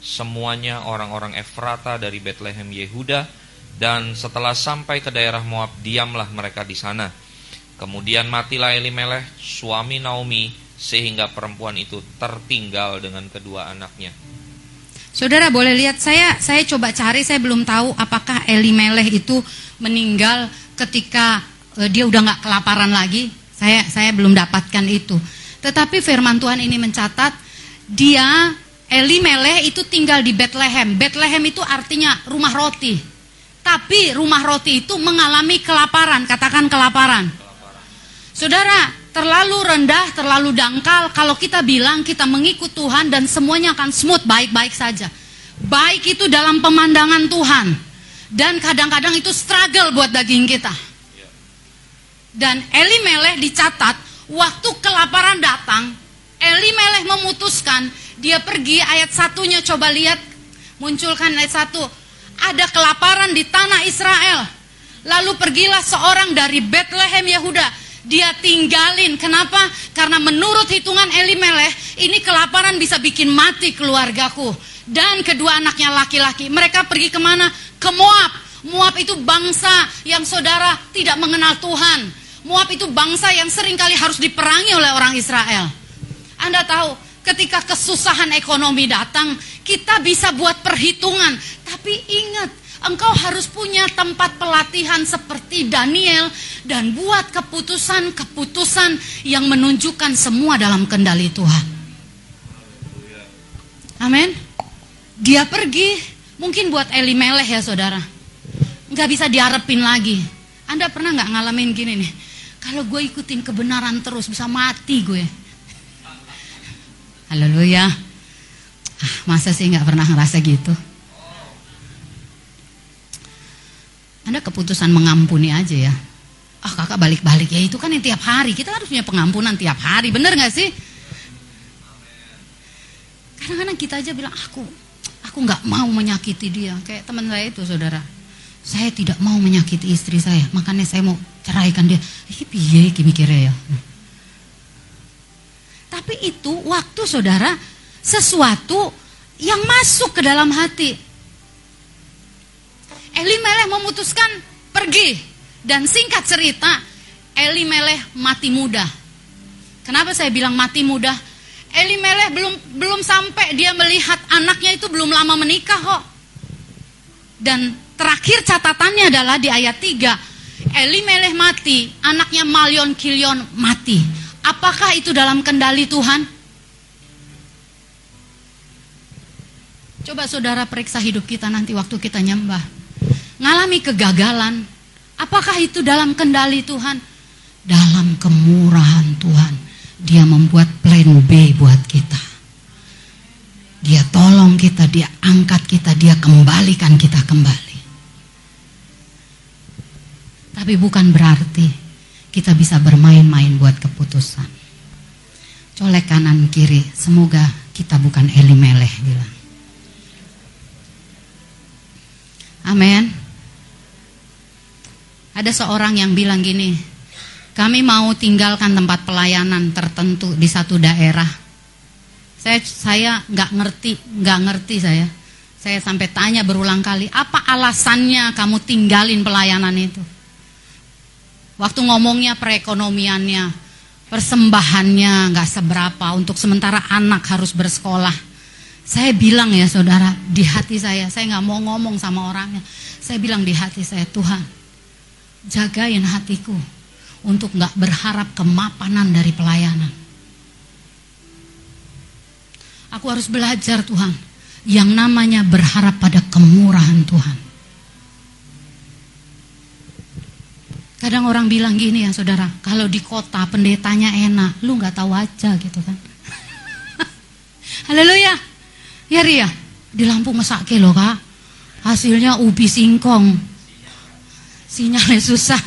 Semuanya orang-orang Efrata dari Bethlehem Yehuda dan setelah sampai ke daerah Moab, diamlah mereka di sana. Kemudian matilah Elimelech, suami Naomi, sehingga perempuan itu tertinggal dengan kedua anaknya. Saudara boleh lihat saya saya coba cari saya belum tahu apakah Elimelech itu meninggal ketika uh, dia udah nggak kelaparan lagi. Saya saya belum dapatkan itu. Tetapi firman Tuhan ini mencatat dia Elimelech itu tinggal di Bethlehem. Bethlehem itu artinya rumah roti. Tapi rumah roti itu mengalami kelaparan, katakan kelaparan. Saudara, terlalu rendah, terlalu dangkal kalau kita bilang kita mengikut Tuhan dan semuanya akan smooth, baik-baik saja. Baik itu dalam pemandangan Tuhan. Dan kadang-kadang itu struggle buat daging kita. Dan Eli Meleh dicatat, waktu kelaparan datang, Eli Meleh memutuskan, dia pergi ayat satunya coba lihat, munculkan ayat satu ada kelaparan di tanah Israel. Lalu pergilah seorang dari Bethlehem Yehuda. Dia tinggalin. Kenapa? Karena menurut hitungan Elimelech, ini kelaparan bisa bikin mati keluargaku. Dan kedua anaknya laki-laki. Mereka pergi ke mana? Ke Moab. Moab itu bangsa yang saudara tidak mengenal Tuhan. Moab itu bangsa yang sering kali harus diperangi oleh orang Israel. Anda tahu, ketika kesusahan ekonomi datang, kita bisa buat perhitungan, tapi ingat, engkau harus punya tempat pelatihan seperti Daniel dan buat keputusan-keputusan yang menunjukkan semua dalam kendali Tuhan. Amin. Dia pergi, mungkin buat Eli Meleh ya saudara. Nggak bisa diharapin lagi. Anda pernah nggak ngalamin gini nih? Kalau gue ikutin kebenaran terus bisa mati gue. Haleluya. Ah, masa sih nggak pernah ngerasa gitu? Anda keputusan mengampuni aja ya. Ah kakak balik-balik ya itu kan yang tiap hari kita harus punya pengampunan tiap hari, bener nggak sih? Kadang-kadang kita aja bilang aku aku nggak mau menyakiti dia. Kayak teman saya itu saudara. Saya tidak mau menyakiti istri saya, makanya saya mau ceraikan dia. Ih piye iki mikirnya ya. Tapi itu waktu saudara sesuatu yang masuk ke dalam hati. Elimeleh memutuskan pergi dan singkat cerita Elimeleh mati muda. Kenapa saya bilang mati muda? Elimeleh belum belum sampai dia melihat anaknya itu belum lama menikah kok. Dan terakhir catatannya adalah di ayat 3. Elimeleh mati, anaknya Malion Kilion mati. Apakah itu dalam kendali Tuhan? Coba saudara periksa hidup kita nanti waktu kita nyembah. Ngalami kegagalan. Apakah itu dalam kendali Tuhan? Dalam kemurahan Tuhan. Dia membuat plan B buat kita. Dia tolong kita, dia angkat kita, dia kembalikan kita kembali. Tapi bukan berarti kita bisa bermain-main buat keputusan. Colek kanan kiri, semoga kita bukan Elimeleh bilang. Amin. Ada seorang yang bilang gini, kami mau tinggalkan tempat pelayanan tertentu di satu daerah. Saya saya nggak ngerti, nggak ngerti saya. Saya sampai tanya berulang kali, apa alasannya kamu tinggalin pelayanan itu? Waktu ngomongnya perekonomiannya, persembahannya nggak seberapa untuk sementara anak harus bersekolah. Saya bilang ya saudara, di hati saya, saya nggak mau ngomong sama orangnya. Saya bilang di hati saya, Tuhan, jagain hatiku untuk nggak berharap kemapanan dari pelayanan. Aku harus belajar Tuhan, yang namanya berharap pada kemurahan Tuhan. Kadang orang bilang gini ya saudara, kalau di kota pendetanya enak, lu nggak tahu aja gitu kan. Haleluya. Ya Ria, di Lampung mesake loh kak. Hasilnya ubi singkong. Sinyalnya susah.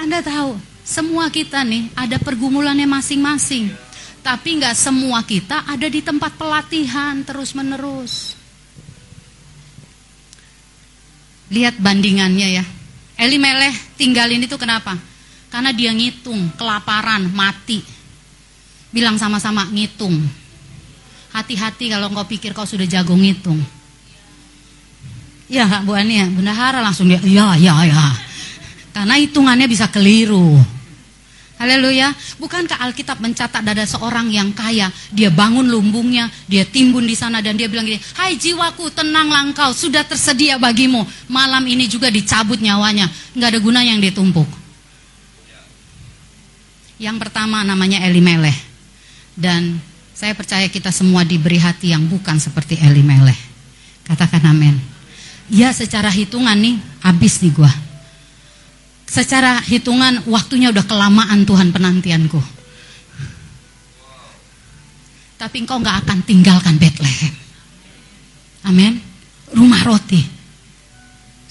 Anda tahu, semua kita nih ada pergumulannya masing-masing. Tapi nggak semua kita ada di tempat pelatihan terus-menerus. Lihat bandingannya ya. Elimeleh tinggalin itu kenapa? Karena dia ngitung, kelaparan, mati. Bilang sama-sama ngitung. Hati-hati kalau engkau pikir kau sudah jago ngitung. Ya Bu Ani ya, bendahara langsung dia, ya ya ya. Karena hitungannya bisa keliru. Haleluya. Bukankah Alkitab mencatat ada seorang yang kaya, dia bangun lumbungnya, dia timbun di sana dan dia bilang gini, "Hai jiwaku, tenanglah engkau, sudah tersedia bagimu. Malam ini juga dicabut nyawanya, nggak ada gunanya yang ditumpuk." Yang pertama namanya Elimeleh. Dan saya percaya kita semua diberi hati yang bukan seperti Elimeleh. Katakan amin. Ya secara hitungan nih habis nih gua secara hitungan waktunya udah kelamaan Tuhan penantianku. Tapi engkau nggak akan tinggalkan Bethlehem. Amin. Rumah roti.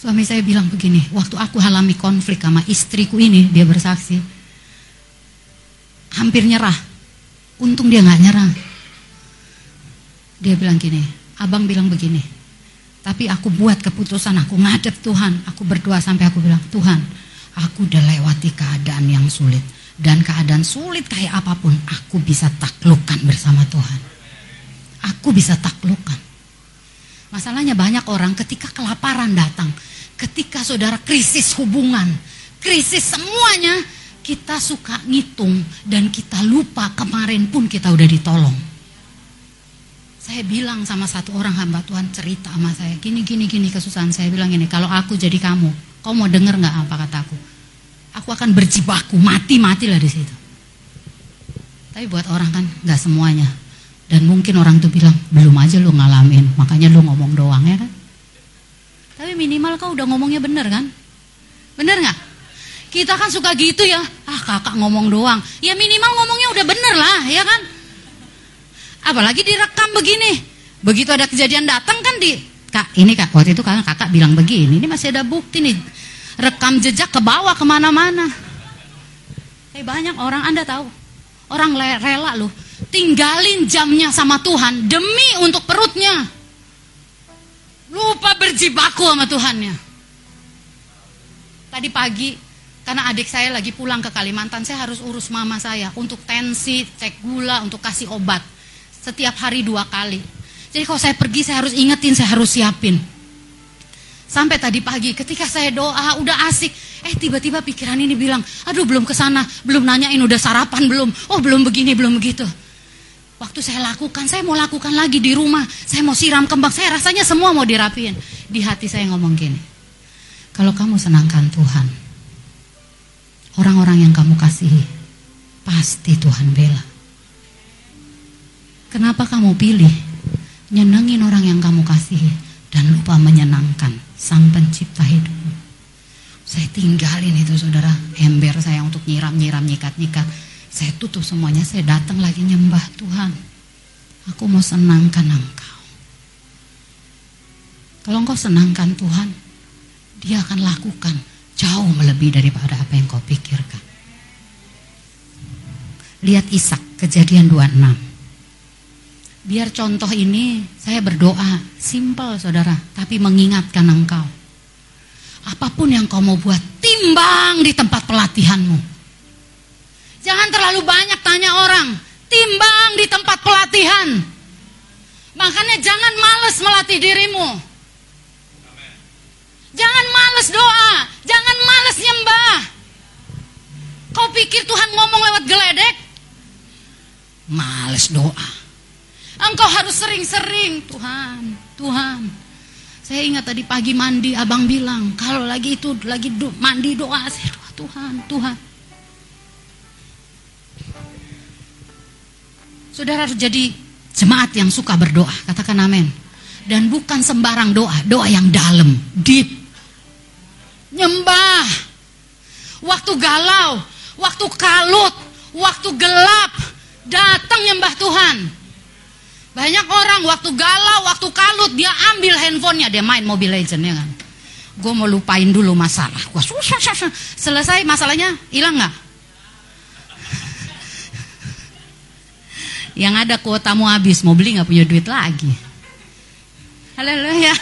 Suami saya bilang begini, waktu aku alami konflik sama istriku ini, dia bersaksi. Hampir nyerah. Untung dia nggak nyerah. Dia bilang gini, abang bilang begini, tapi aku buat keputusan, aku ngadep Tuhan, aku berdoa sampai aku bilang, Tuhan, aku udah lewati keadaan yang sulit. Dan keadaan sulit kayak apa pun, aku bisa taklukkan bersama Tuhan. Aku bisa taklukkan. Masalahnya banyak orang ketika kelaparan datang, ketika saudara krisis hubungan, krisis semuanya, kita suka ngitung dan kita lupa kemarin pun kita udah ditolong. Saya bilang sama satu orang hamba Tuhan cerita sama saya, gini gini gini kesusahan saya bilang ini, kalau aku jadi kamu, kau mau denger nggak apa kataku? Aku akan berjibaku, mati-matilah di situ. Tapi buat orang kan nggak semuanya. Dan mungkin orang tuh bilang, belum aja lu ngalamin, makanya lu ngomong doang ya kan. Tapi minimal kau udah ngomongnya bener kan? Bener nggak? Kita kan suka gitu ya, ah kakak ngomong doang. Ya minimal ngomongnya udah bener lah, ya kan? Apalagi direkam begini. Begitu ada kejadian datang kan di, kak ini kak, waktu itu kakak, kakak bilang begini, ini masih ada bukti nih. Rekam jejak ke bawah ke mana-mana. Eh banyak orang Anda tahu, orang rela loh tinggalin jamnya sama Tuhan demi untuk perutnya. Lupa berjibaku sama Tuhannya. Tadi pagi karena adik saya lagi pulang ke Kalimantan, saya harus urus mama saya untuk tensi, cek gula, untuk kasih obat. Setiap hari dua kali. Jadi kalau saya pergi saya harus ingetin, saya harus siapin. Sampai tadi pagi ketika saya doa udah asik, eh tiba-tiba pikiran ini bilang, aduh belum ke sana, belum nanyain udah sarapan belum, oh belum begini belum begitu. Waktu saya lakukan, saya mau lakukan lagi di rumah, saya mau siram kembang, saya rasanya semua mau dirapiin. Di hati saya ngomong gini, kalau kamu senangkan Tuhan, orang-orang yang kamu kasihi, pasti Tuhan bela. Kenapa kamu pilih nyenengin orang yang kamu kasihi dan lupa menyenangkan sang pencipta hidupmu? Saya tinggalin itu saudara, ember saya untuk nyiram-nyiram, nyikat-nyikat. Saya tutup semuanya, saya datang lagi nyembah Tuhan. Aku mau senangkan engkau. Kalau engkau senangkan Tuhan, dia akan lakukan jauh melebihi daripada apa yang kau pikirkan. Lihat Ishak, kejadian 26. Biar contoh ini saya berdoa, simple saudara, tapi mengingatkan engkau. Apa pun yang kau mau buat, timbang di tempat pelatihanmu. Jangan terlalu banyak tanya orang, timbang di tempat pelatihan. Makanya jangan males melatih dirimu. Jangan males doa, jangan males nyembah. Kau pikir Tuhan ngomong lewat geledek? Males doa. Engkau harus sering-sering, Tuhan, Tuhan. Saya ingat tadi pagi mandi, abang bilang, kalau lagi itu lagi do, mandi doa, saya doa Tuhan, Tuhan. Saudara harus jadi jemaat yang suka berdoa, katakan amin. Dan bukan sembarang doa, doa yang dalam, deep. Nyembah. Waktu galau, waktu kalut, waktu gelap, datang nyembah Tuhan. Banyak orang waktu galau, waktu kalut, dia ambil handphonenya, dia main Mobile Legends ya kan. Gue mau lupain dulu masalah. Gua susah, susah. Selesai masalahnya, hilang nggak? Yang ada kuotamu habis, mau beli nggak punya duit lagi. Haleluya.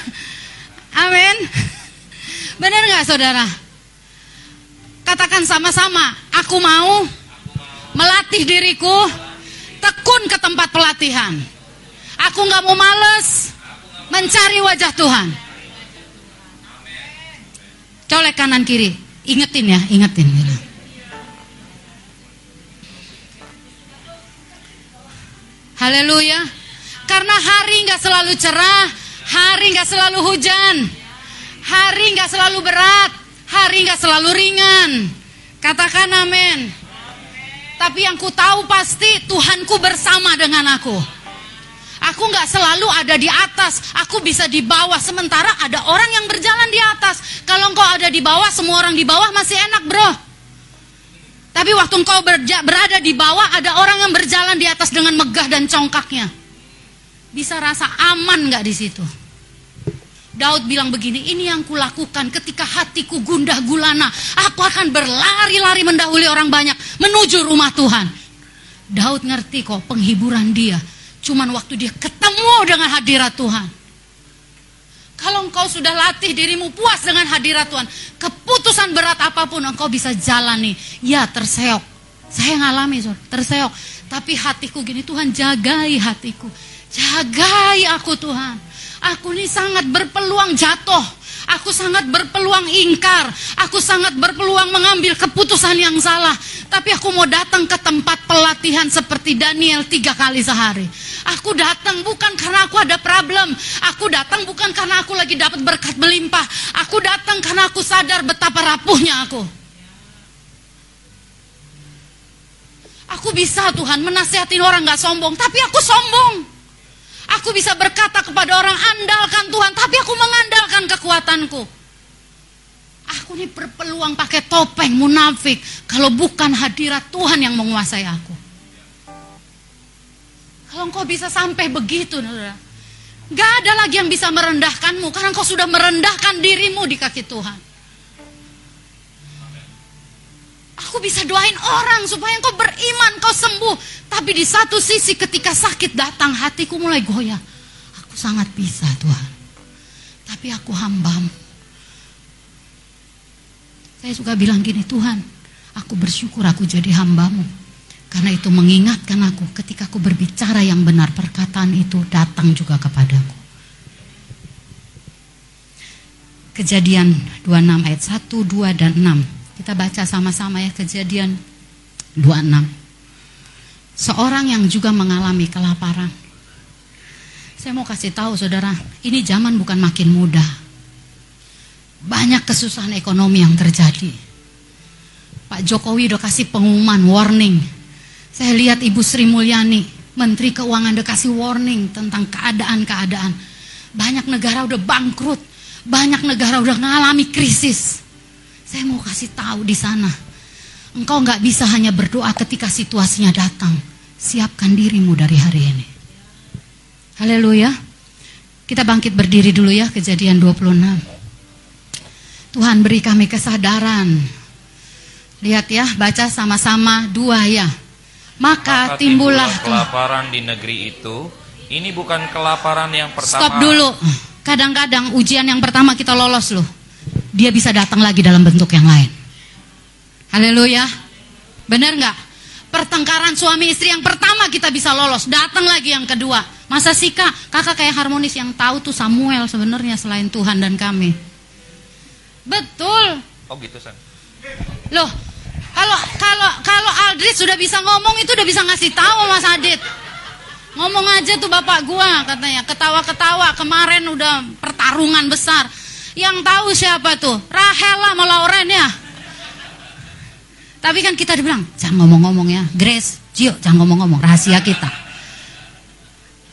Amin. Benar nggak saudara? Katakan sama-sama, aku mau melatih diriku tekun ke tempat pelatihan. Aku nggak mau males mencari wajah Tuhan. Colek kanan kiri, ingetin ya, ingetin. Haleluya. Karena hari nggak selalu cerah, hari nggak selalu hujan, hari nggak selalu berat, hari nggak selalu ringan. Katakan amin. Tapi yang ku tahu pasti Tuhanku bersama dengan aku. Aku nggak selalu ada di atas, aku bisa di bawah. Sementara ada orang yang berjalan di atas. Kalau engkau ada di bawah, semua orang di bawah masih enak, bro. Tapi waktu engkau berada di bawah, ada orang yang berjalan di atas dengan megah dan congkaknya. Bisa rasa aman nggak di situ? Daud bilang begini, ini yang kulakukan ketika hatiku gundah gulana. Aku akan berlari-lari mendahului orang banyak menuju rumah Tuhan. Daud ngerti kok penghiburan dia. Cuman waktu dia ketemu dengan hadirat Tuhan. Kalau engkau sudah latih dirimu puas dengan hadirat Tuhan, keputusan berat apa pun engkau bisa jalani. Ya terseok. Saya ngalami terseok. Tapi hatiku gini, Tuhan jagai hatiku. Jagai aku Tuhan. Aku ini sangat berpeluang jatuh. Aku sangat berpeluang ingkar. Aku sangat berpeluang mengambil keputusan yang salah. Tapi aku mau datang ke tempat pelatihan seperti Daniel tiga kali sehari. Aku datang bukan karena aku ada problem. Aku datang bukan karena aku lagi dapat berkat melimpah. Aku datang karena aku sadar betapa rapuhnya aku. Aku bisa Tuhan menasihatin orang gak sombong. Tapi aku sombong. Aku bisa berkata kepada orang andalkan Tuhan, tapi aku mengandalkan kekuatanku. Aku ini berpeluang pakai topeng munafik kalau bukan hadirat Tuhan yang menguasai aku. Kalau engkau bisa sampai begitu, Gak ada lagi yang bisa merendahkanmu karena engkau sudah merendahkan dirimu di kaki Tuhan. Aku bisa doain orang supaya engkau beriman, kau sembuh. Tapi di satu sisi ketika sakit datang, hatiku mulai goyah. Aku sangat bisa Tuhan. Tapi aku hambamu. Saya suka bilang gini, Tuhan, aku bersyukur aku jadi hambamu. Karena itu mengingatkan aku ketika aku berbicara yang benar, perkataan itu datang juga kepadaku. Kejadian 26 ayat 1, 2, dan 6. Kita baca sama-sama ya kejadian 26. Seorang yang juga mengalami kelaparan. Saya mau kasih tahu saudara, ini zaman bukan makin mudah. Banyak kesusahan ekonomi yang terjadi. Pak Jokowi udah kasih pengumuman, warning. Saya lihat Ibu Sri Mulyani, Menteri Keuangan udah kasih warning tentang keadaan-keadaan. Banyak negara udah bangkrut. Banyak negara udah mengalami krisis. Saya mau kasih tahu di sana. Engkau nggak bisa hanya berdoa ketika situasinya datang. Siapkan dirimu dari hari ini. Haleluya. Kita bangkit berdiri dulu ya, kejadian 26. Tuhan beri kami kesadaran. Lihat ya, baca sama-sama dua ya. Maka, Maka timbullah kelaparan di negeri itu. Ini bukan kelaparan yang pertama. Stop dulu. Kadang-kadang ujian yang pertama kita lolos loh. Dia bisa datang lagi dalam bentuk yang lain. Haleluya. Benar nggak? Pertengkaran suami istri yang pertama kita bisa lolos, datang lagi yang kedua. Masa sih kak, kakak kayak harmonis yang tahu tuh Samuel sebenarnya selain Tuhan dan kami. Betul. Oh gitu San. Loh, kalau kalau kalau Aldrit sudah bisa ngomong itu udah bisa ngasih tahu Mas Adit. Ngomong aja tuh bapak gua katanya, ketawa-ketawa kemarin udah pertarungan besar. Yang tahu siapa tuh? Rahel sama Lauren ya. Tapi kan kita dibilang, jangan ngomong-ngomong ya. Grace, Cio, jangan ngomong-ngomong, rahasia kita.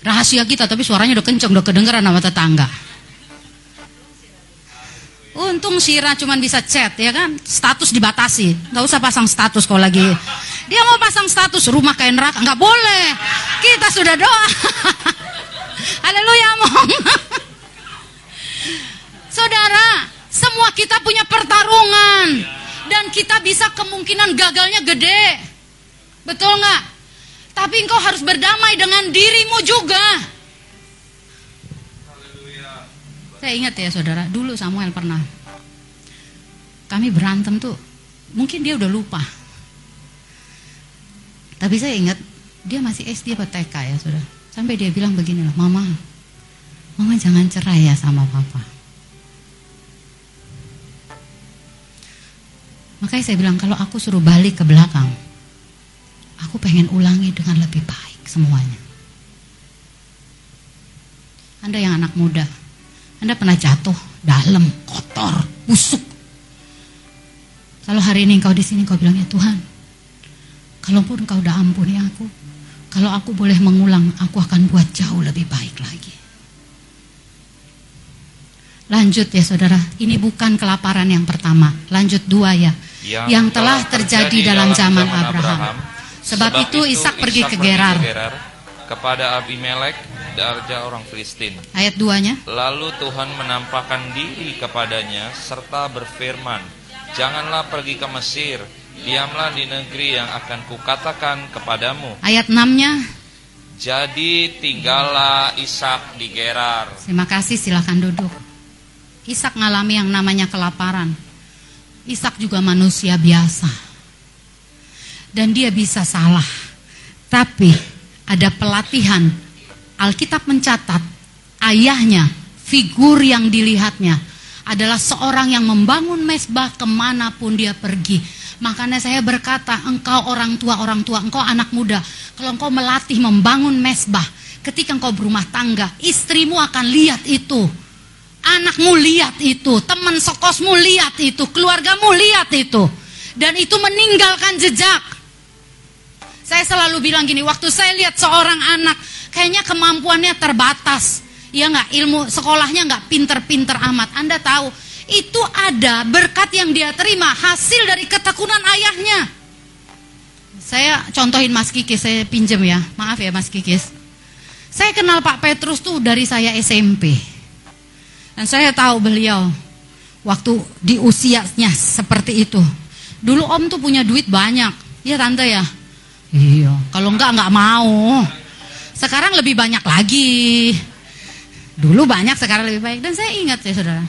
Rahasia kita, tapi suaranya udah kenceng, udah kedengeran sama tetangga. Untung Sira cuma bisa chat ya kan, status dibatasi, nggak usah pasang status kalau lagi. Dia mau pasang status rumah kayak neraka, nggak boleh. Kita sudah doa. Haleluya, mong. Saudara, semua kita punya pertarungan dan kita bisa kemungkinan gagalnya gede. Betul nggak? Tapi engkau harus berdamai dengan dirimu juga. Saya ingat ya saudara, dulu Samuel pernah kami berantem tuh, mungkin dia udah lupa. Tapi saya ingat dia masih SD atau TK ya saudara. Sampai dia bilang begini loh, Mama, Mama jangan cerai ya sama Papa. Makanya saya bilang kalau aku suruh balik ke belakang, aku pengen ulangi dengan lebih baik semuanya. Anda yang anak muda, Anda pernah jatuh dalam, kotor, busuk. Kalau hari ini engkau di sini kau bilang ya Tuhan, kalaupun kau udah ampuni aku, kalau aku boleh mengulang, aku akan buat jauh lebih baik lagi. Lanjut ya saudara, ini bukan kelaparan yang pertama. Lanjut dua ya. Yang, Yang telah terjadi dalam zaman Abraham. Sebab itu Ishak pergi ke Gerar. kepada Abimelek, raja orang Filistin. Ayat duanya. Lalu Tuhan menampakkan diri kepadanya serta berfirman, Janganlah pergi ke Mesir, diamlah di negeri yang akan kukatakan kepadamu. Ayat 6-nya. Jadi tinggallah Ishak di Gerar. Terima kasih silahkan duduk. Ishak ngalami yang namanya kelaparan. Ishak juga manusia biasa. Dan dia bisa salah. Tapi ada pelatihan. Alkitab mencatat ayahnya, figur yang dilihatnya adalah seorang yang membangun mesbah ke mana pun dia pergi. Makanya saya berkata, engkau orang tua, orang tua, engkau anak muda. Kalau engkau melatih membangun mesbah, ketika engkau berumah tangga, istrimu akan lihat itu. Anakmu lihat itu, teman sekosmu lihat itu, keluargamu lihat itu. Dan itu meninggalkan jejak. Saya selalu bilang gini, waktu saya lihat seorang anak, kayaknya kemampuannya terbatas ya nggak ilmu sekolahnya nggak pinter-pinter amat. Anda tahu itu ada berkat yang dia terima hasil dari ketekunan ayahnya. Saya contohin Mas Kikis, saya pinjem ya, maaf ya Mas Kikis. Saya kenal Pak Petrus tuh dari saya SMP. Dan saya tahu beliau waktu di usianya seperti itu. Dulu om tuh punya duit banyak. Iya tante ya? Iya. Kalau enggak enggak mau. Sekarang lebih banyak lagi. Dulu banyak, sekarang lebih baik. Dan saya ingat ya saudara.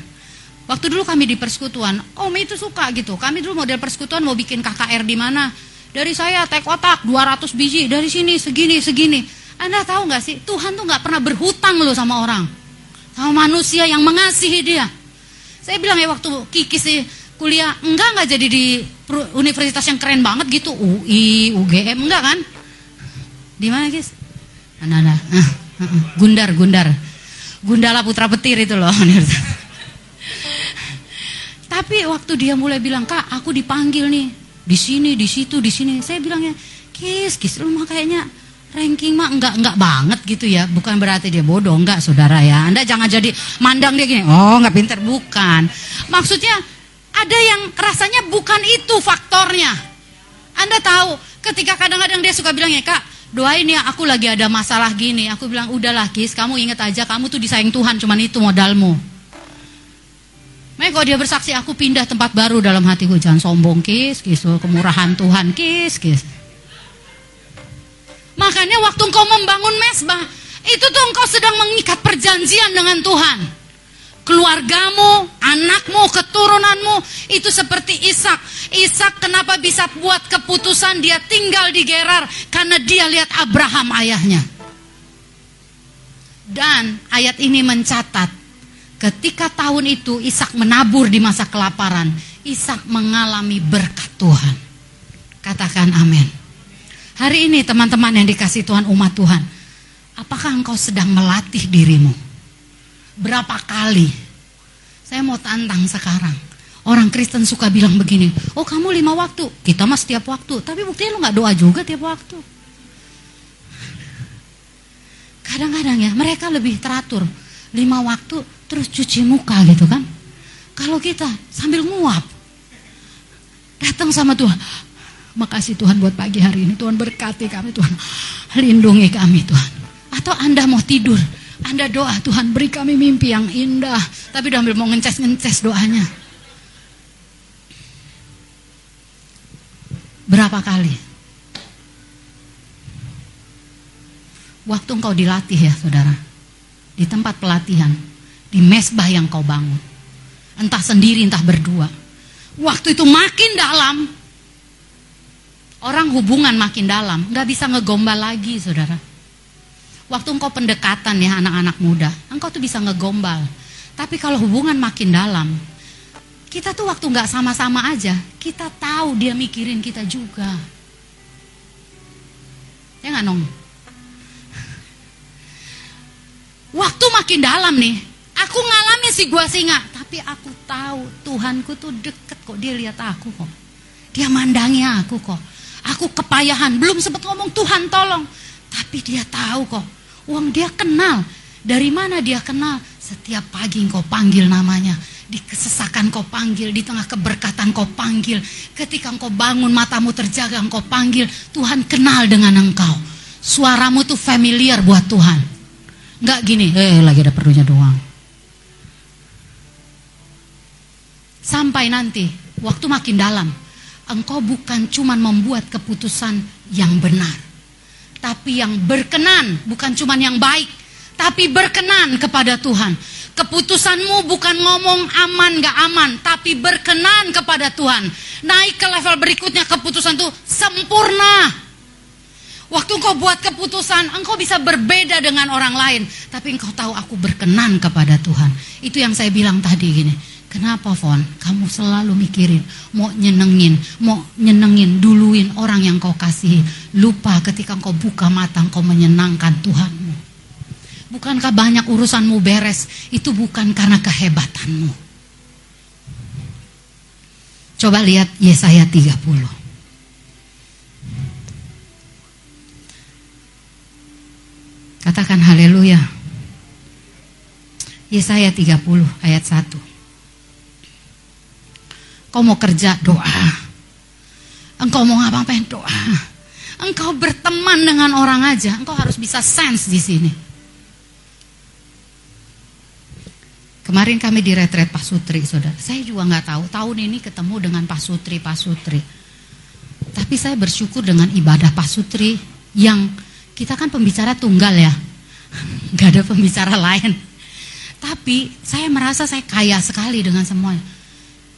Waktu dulu kami di persekutuan, om itu suka gitu. Kami dulu model persekutuan mau bikin KKR di mana. Dari saya teh kotak 200 biji, dari sini segini segini. Anda tahu nggak sih, Tuhan tuh nggak pernah berhutang loh sama orang, sama manusia yang mengasihi dia. Saya bilang ya waktu Kiki sih kuliah, enggak nggak jadi di universitas yang keren banget gitu, UI, UGM enggak kan? Di mana guys? Nah, nah, nah, Gundar, Gundar, Gundala Putra Petir itu loh. Tapi waktu dia mulai bilang kak, aku dipanggil nih di sini, di situ, di sini. Saya bilangnya, kis, kis, lu mah kayaknya ranking mah enggak enggak banget gitu ya. Bukan berarti dia bodoh enggak saudara ya. Anda jangan jadi mandang dia gini oh enggak pinter. Bukan. Maksudnya ada yang rasanya bukan itu faktornya. Anda tahu ketika kadang-kadang dia suka bilang ya kak doain ya aku lagi ada masalah gini. Aku bilang udahlah kis kamu ingat aja kamu tuh disayang Tuhan cuman itu modalmu. Makanya kalau dia bersaksi aku pindah tempat baru dalam hatiku. Jangan sombong kis kis kemurahan Tuhan kis kis Makanya waktu engkau membangun mesbah, itu tuh engkau sedang mengikat perjanjian dengan Tuhan. Keluargamu, anakmu, keturunanmu itu seperti Ishak. Ishak kenapa bisa buat keputusan dia tinggal di Gerar karena dia lihat Abraham ayahnya. Dan ayat ini mencatat ketika tahun itu Ishak menabur di masa kelaparan, Ishak mengalami berkat Tuhan. Katakan amin. Hari ini teman-teman yang dikasih Tuhan umat Tuhan, apakah engkau sedang melatih dirimu? Berapa kali? Saya mau tantang sekarang. Orang Kristen suka bilang begini, oh kamu lima waktu, kita mah setiap waktu. Tapi buktinya lu gak doa juga tiap waktu. Kadang-kadang ya mereka lebih teratur. Lima waktu terus cuci muka gitu kan. Kalau kita sambil nguap. Datang sama Tuhan, Makasih Tuhan buat pagi hari ini. Tuhan berkati kami Tuhan. Lindungi kami Tuhan. Atau Anda mau tidur. Anda doa Tuhan beri kami mimpi yang indah. Tapi udah ambil mau ngeces-ngeces doanya. Berapa kali? Waktu engkau dilatih ya saudara. Di tempat pelatihan. Di mesbah yang kau bangun. Entah sendiri entah berdua. Waktu itu makin dalam Orang hubungan makin dalam, nggak bisa ngegombal lagi, saudara. Waktu engkau pendekatan ya anak-anak muda, engkau tuh bisa ngegombal. Tapi kalau hubungan makin dalam, kita tuh waktu nggak sama-sama aja, kita tahu dia mikirin kita juga. Ya nggak nong? Waktu makin dalam nih, aku ngalamin si gua singa, tapi aku tahu Tuhanku tuh deket kok dia lihat aku kok. Dia mandangi aku kok. Aku kepayahan, belum sempat ngomong Tuhan tolong. Tapi dia tahu kok, uang dia kenal. Dari mana dia kenal? Setiap pagi engkau panggil namanya. Di kesesakan kau panggil, di tengah keberkatan kau panggil. Ketika engkau bangun matamu terjaga engkau panggil. Tuhan kenal dengan engkau. Suaramu tuh familiar buat Tuhan. Enggak gini, eh lagi ada perlunya doang. Sampai nanti, waktu makin dalam, engkau bukan cuma membuat keputusan yang benar, tapi yang berkenan, bukan cuma yang baik, tapi berkenan kepada Tuhan. Keputusanmu bukan ngomong aman gak aman, tapi berkenan kepada Tuhan. Naik ke level berikutnya keputusan itu sempurna. Waktu engkau buat keputusan, engkau bisa berbeda dengan orang lain. Tapi engkau tahu aku berkenan kepada Tuhan. Itu yang saya bilang tadi gini. Kenapa Fon? Kamu selalu mikirin mau nyenengin, mau nyenengin, duluin orang yang kau kasih. Lupa ketika kau buka mata kau menyenangkan Tuhanmu. Bukankah banyak urusanmu beres? Itu bukan karena kehebatanmu. Coba lihat Yesaya 30. Katakan haleluya. Yesaya 30 ayat 1. Kau mau kerja, doa. Engkau mau ngapa-ngapain, doa. Engkau berteman dengan orang aja, engkau harus bisa sense di sini. Kemarin kami di retret Pak Sutri, saudara. Saya juga nggak tahu. Tahun ini ketemu dengan Pak Sutri, Pak Sutri. Tapi saya bersyukur dengan ibadah Pak Sutri yang kita kan pembicara tunggal ya. Nggak ada pembicara lain. Tapi saya merasa saya kaya sekali dengan semuanya.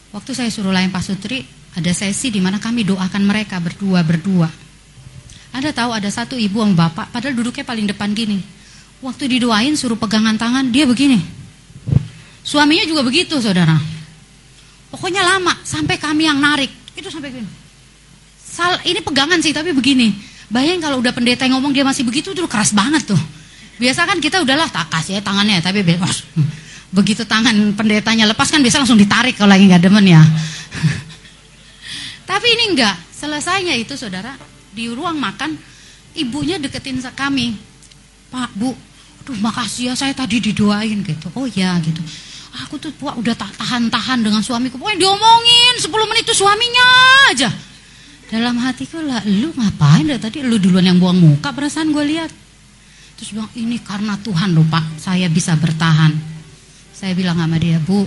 Waktu saya suruh lain Pak Sutri, ada sesi di mana kami doakan mereka berdua-berdua. Anda tahu ada satu ibu sama bapak, padahal duduknya paling depan gini. Waktu didoain suruh pegangan tangan, dia begini. Suaminya juga begitu, saudara. Pokoknya lama, sampai kami yang narik. Itu sampai gini. Sal, ini pegangan sih, tapi begini. Bayangin kalau udah pendeta yang ngomong dia masih begitu, itu keras banget tuh. Biasa kan kita udahlah tak kasih ya tangannya, tapi bebas. Begitu tangan pendetanya lepas kan biasa langsung ditarik kalau lagi nggak demen ya. tapi ini enggak, selesainya itu saudara di ruang makan ibunya deketin kami. Pak, Bu, aduh makasih ya saya tadi didoain gitu. Oh ya gitu. Aku tuh wah, udah tahan-tahan dengan suamiku. Pokoknya diomongin 10 menit itu suaminya aja. Dalam hatiku lah, lu ngapain dari tadi? Lu duluan yang buang muka perasaan gue lihat. Terus bilang, ini karena Tuhan loh pak, saya bisa bertahan. Saya bilang sama dia, bu,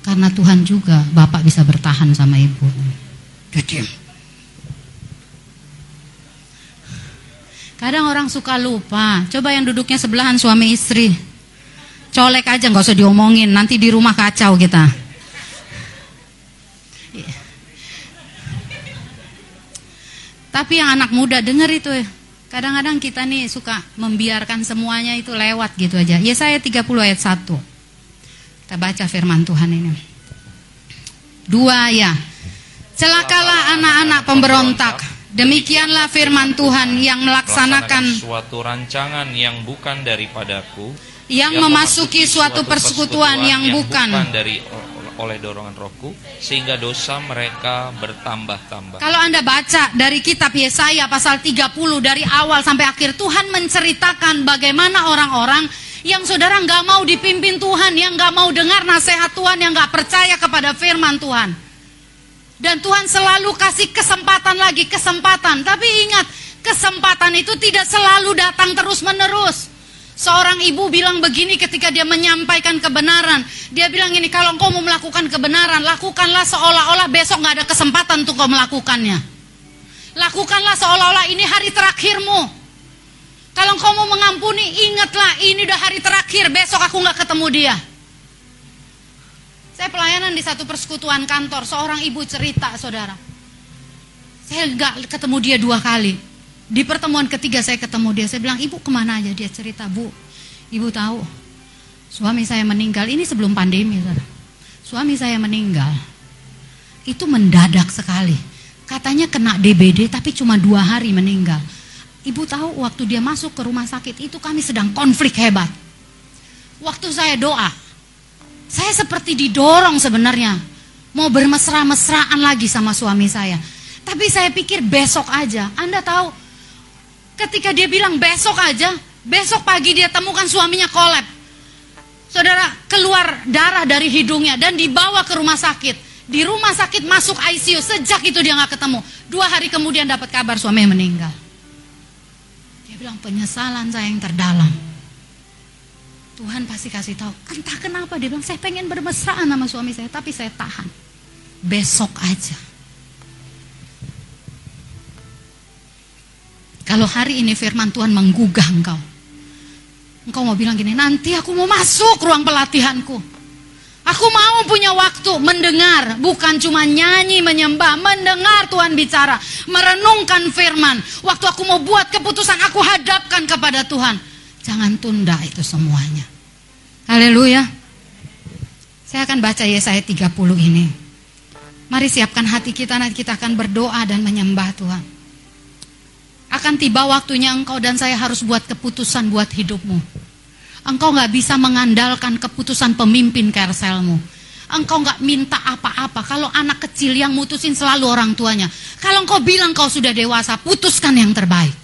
karena Tuhan juga bapak bisa bertahan sama ibu. Dia diam. Kadang orang suka lupa. Coba yang duduknya sebelahan suami istri. Colek aja nggak usah diomongin, nanti di rumah kacau kita. Tapi yang anak muda denger itu. Kadang-kadang kita nih suka membiarkan semuanya itu lewat gitu aja. Ya saya 30 ayat 1. Kita baca firman Tuhan ini. Dua ya. Celakalah anak-anak pemberontak. Demikianlah firman Tuhan yang melaksanakan suatu rancangan yang bukan daripadaku yang, memasuki suatu persekutuan yang, bukan, dari oleh dorongan rohku sehingga dosa mereka bertambah-tambah. Kalau Anda baca dari kitab Yesaya pasal 30 dari awal sampai akhir Tuhan menceritakan bagaimana orang-orang yang saudara nggak mau dipimpin Tuhan, yang nggak mau dengar nasihat Tuhan, yang nggak percaya kepada firman Tuhan. Dan Tuhan selalu kasih kesempatan lagi, kesempatan. Tapi ingat, kesempatan itu tidak selalu datang terus-menerus. Seorang ibu bilang begini ketika dia menyampaikan kebenaran. Dia bilang ini, kalau engkau mau melakukan kebenaran, lakukanlah seolah-olah besok nggak ada kesempatan untuk kau melakukannya. Lakukanlah seolah-olah ini hari terakhirmu. Kalau engkau mau mengampuni, ingatlah ini udah hari terakhir, besok aku nggak ketemu dia. Saya pelayanan di satu persekutuan kantor, seorang ibu cerita, saudara. Saya nggak ketemu dia dua kali. Di pertemuan ketiga saya ketemu dia, saya bilang, ibu ke mana aja? Dia cerita, bu, ibu tahu, suami saya meninggal, ini sebelum pandemi. Suami saya meninggal, itu mendadak sekali. Katanya kena DBD tapi cuma dua hari meninggal. Ibu tahu waktu dia masuk ke rumah sakit itu kami sedang konflik hebat. Waktu saya doa, saya seperti didorong sebenarnya. Mau bermesra-mesraan lagi sama suami saya. Tapi saya pikir besok aja. Anda tahu, Ketika dia bilang besok aja, besok pagi dia temukan suaminya kolab. Saudara, keluar darah dari hidungnya dan dibawa ke rumah sakit. Di rumah sakit masuk ICU, sejak itu dia nggak ketemu. Dua hari kemudian dapat kabar suaminya meninggal. Dia bilang penyesalan saya yang terdalam. Tuhan pasti kasih tahu. Entah kenapa dia bilang saya pengen bermesraan sama suami saya, tapi saya tahan. Besok aja. Kalau hari ini firman Tuhan menggugah engkau. Engkau mau bilang gini, nanti aku mau masuk ruang pelatihanku. Aku mau punya waktu mendengar, bukan cuma nyanyi menyembah, mendengar Tuhan bicara, merenungkan firman. Waktu aku mau buat keputusan, aku hadapkan kepada Tuhan. Jangan tunda itu semuanya. Haleluya. Saya akan baca Yesaya 30 ini. Mari siapkan hati kita, nanti kita akan berdoa dan menyembah Tuhan. Akan tiba waktunya engkau dan saya harus buat keputusan buat hidupmu. Engkau nggak bisa mengandalkan keputusan pemimpin kerselmu. Engkau nggak minta apa-apa. Kalau anak kecil yang mutusin selalu orang tuanya. Kalau engkau bilang kau sudah dewasa, putuskan yang terbaik.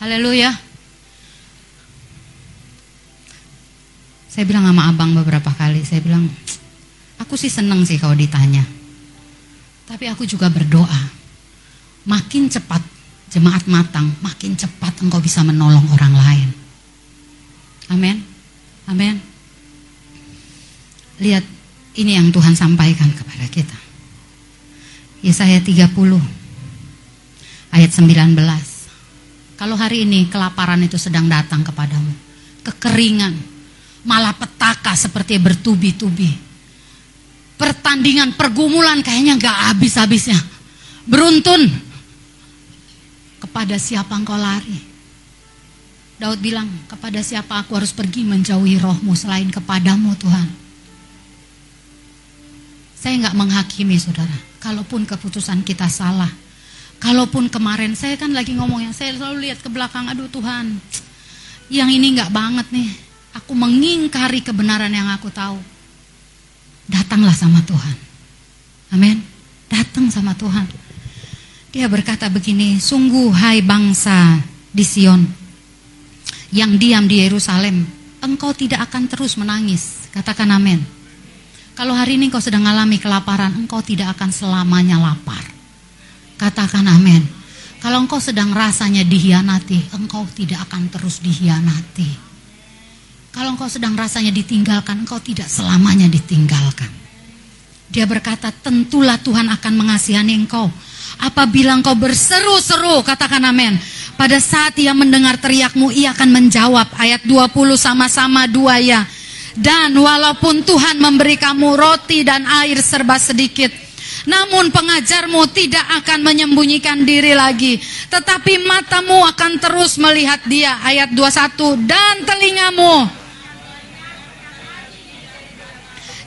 Haleluya. Saya bilang sama abang beberapa kali, saya bilang, aku sih seneng sih kalau ditanya. Tapi aku juga berdoa makin cepat jemaat matang, makin cepat engkau bisa menolong orang lain. Amin. Amin. Lihat ini yang Tuhan sampaikan kepada kita. Yesaya 30 ayat 19. Kalau hari ini kelaparan itu sedang datang kepadamu, kekeringan, malah petaka seperti bertubi-tubi. Pertandingan pergumulan kayaknya nggak habis-habisnya. Beruntun kepada siapa engkau lari? Daud bilang, kepada siapa aku harus pergi menjauhi rohmu selain kepadamu Tuhan. Saya nggak menghakimi saudara. Kalaupun keputusan kita salah. Kalaupun kemarin saya kan lagi ngomong yang saya selalu lihat ke belakang. Aduh Tuhan. Yang ini nggak banget nih. Aku mengingkari kebenaran yang aku tahu. Datanglah sama Tuhan. Amin. Datang sama Tuhan. Dia berkata begini, sungguh hai bangsa di Sion yang diam di Yerusalem, engkau tidak akan terus menangis. Katakan amin. Kalau hari ini engkau sedang mengalami kelaparan, engkau tidak akan selamanya lapar. Katakan amin. Kalau engkau sedang rasanya dihianati, engkau tidak akan terus dihianati. Kalau engkau sedang rasanya ditinggalkan, engkau tidak selamanya ditinggalkan. Dia berkata, tentulah Tuhan akan mengasihani engkau. Apabila engkau berseru-seru, katakan amin. Pada saat ia mendengar teriakmu, ia akan menjawab. Ayat 20 sama-sama dua ya. Dan walaupun Tuhan memberi kamu roti dan air serba sedikit, namun pengajarmu tidak akan menyembunyikan diri lagi, tetapi matamu akan terus melihat dia. Ayat 21 dan telingamu.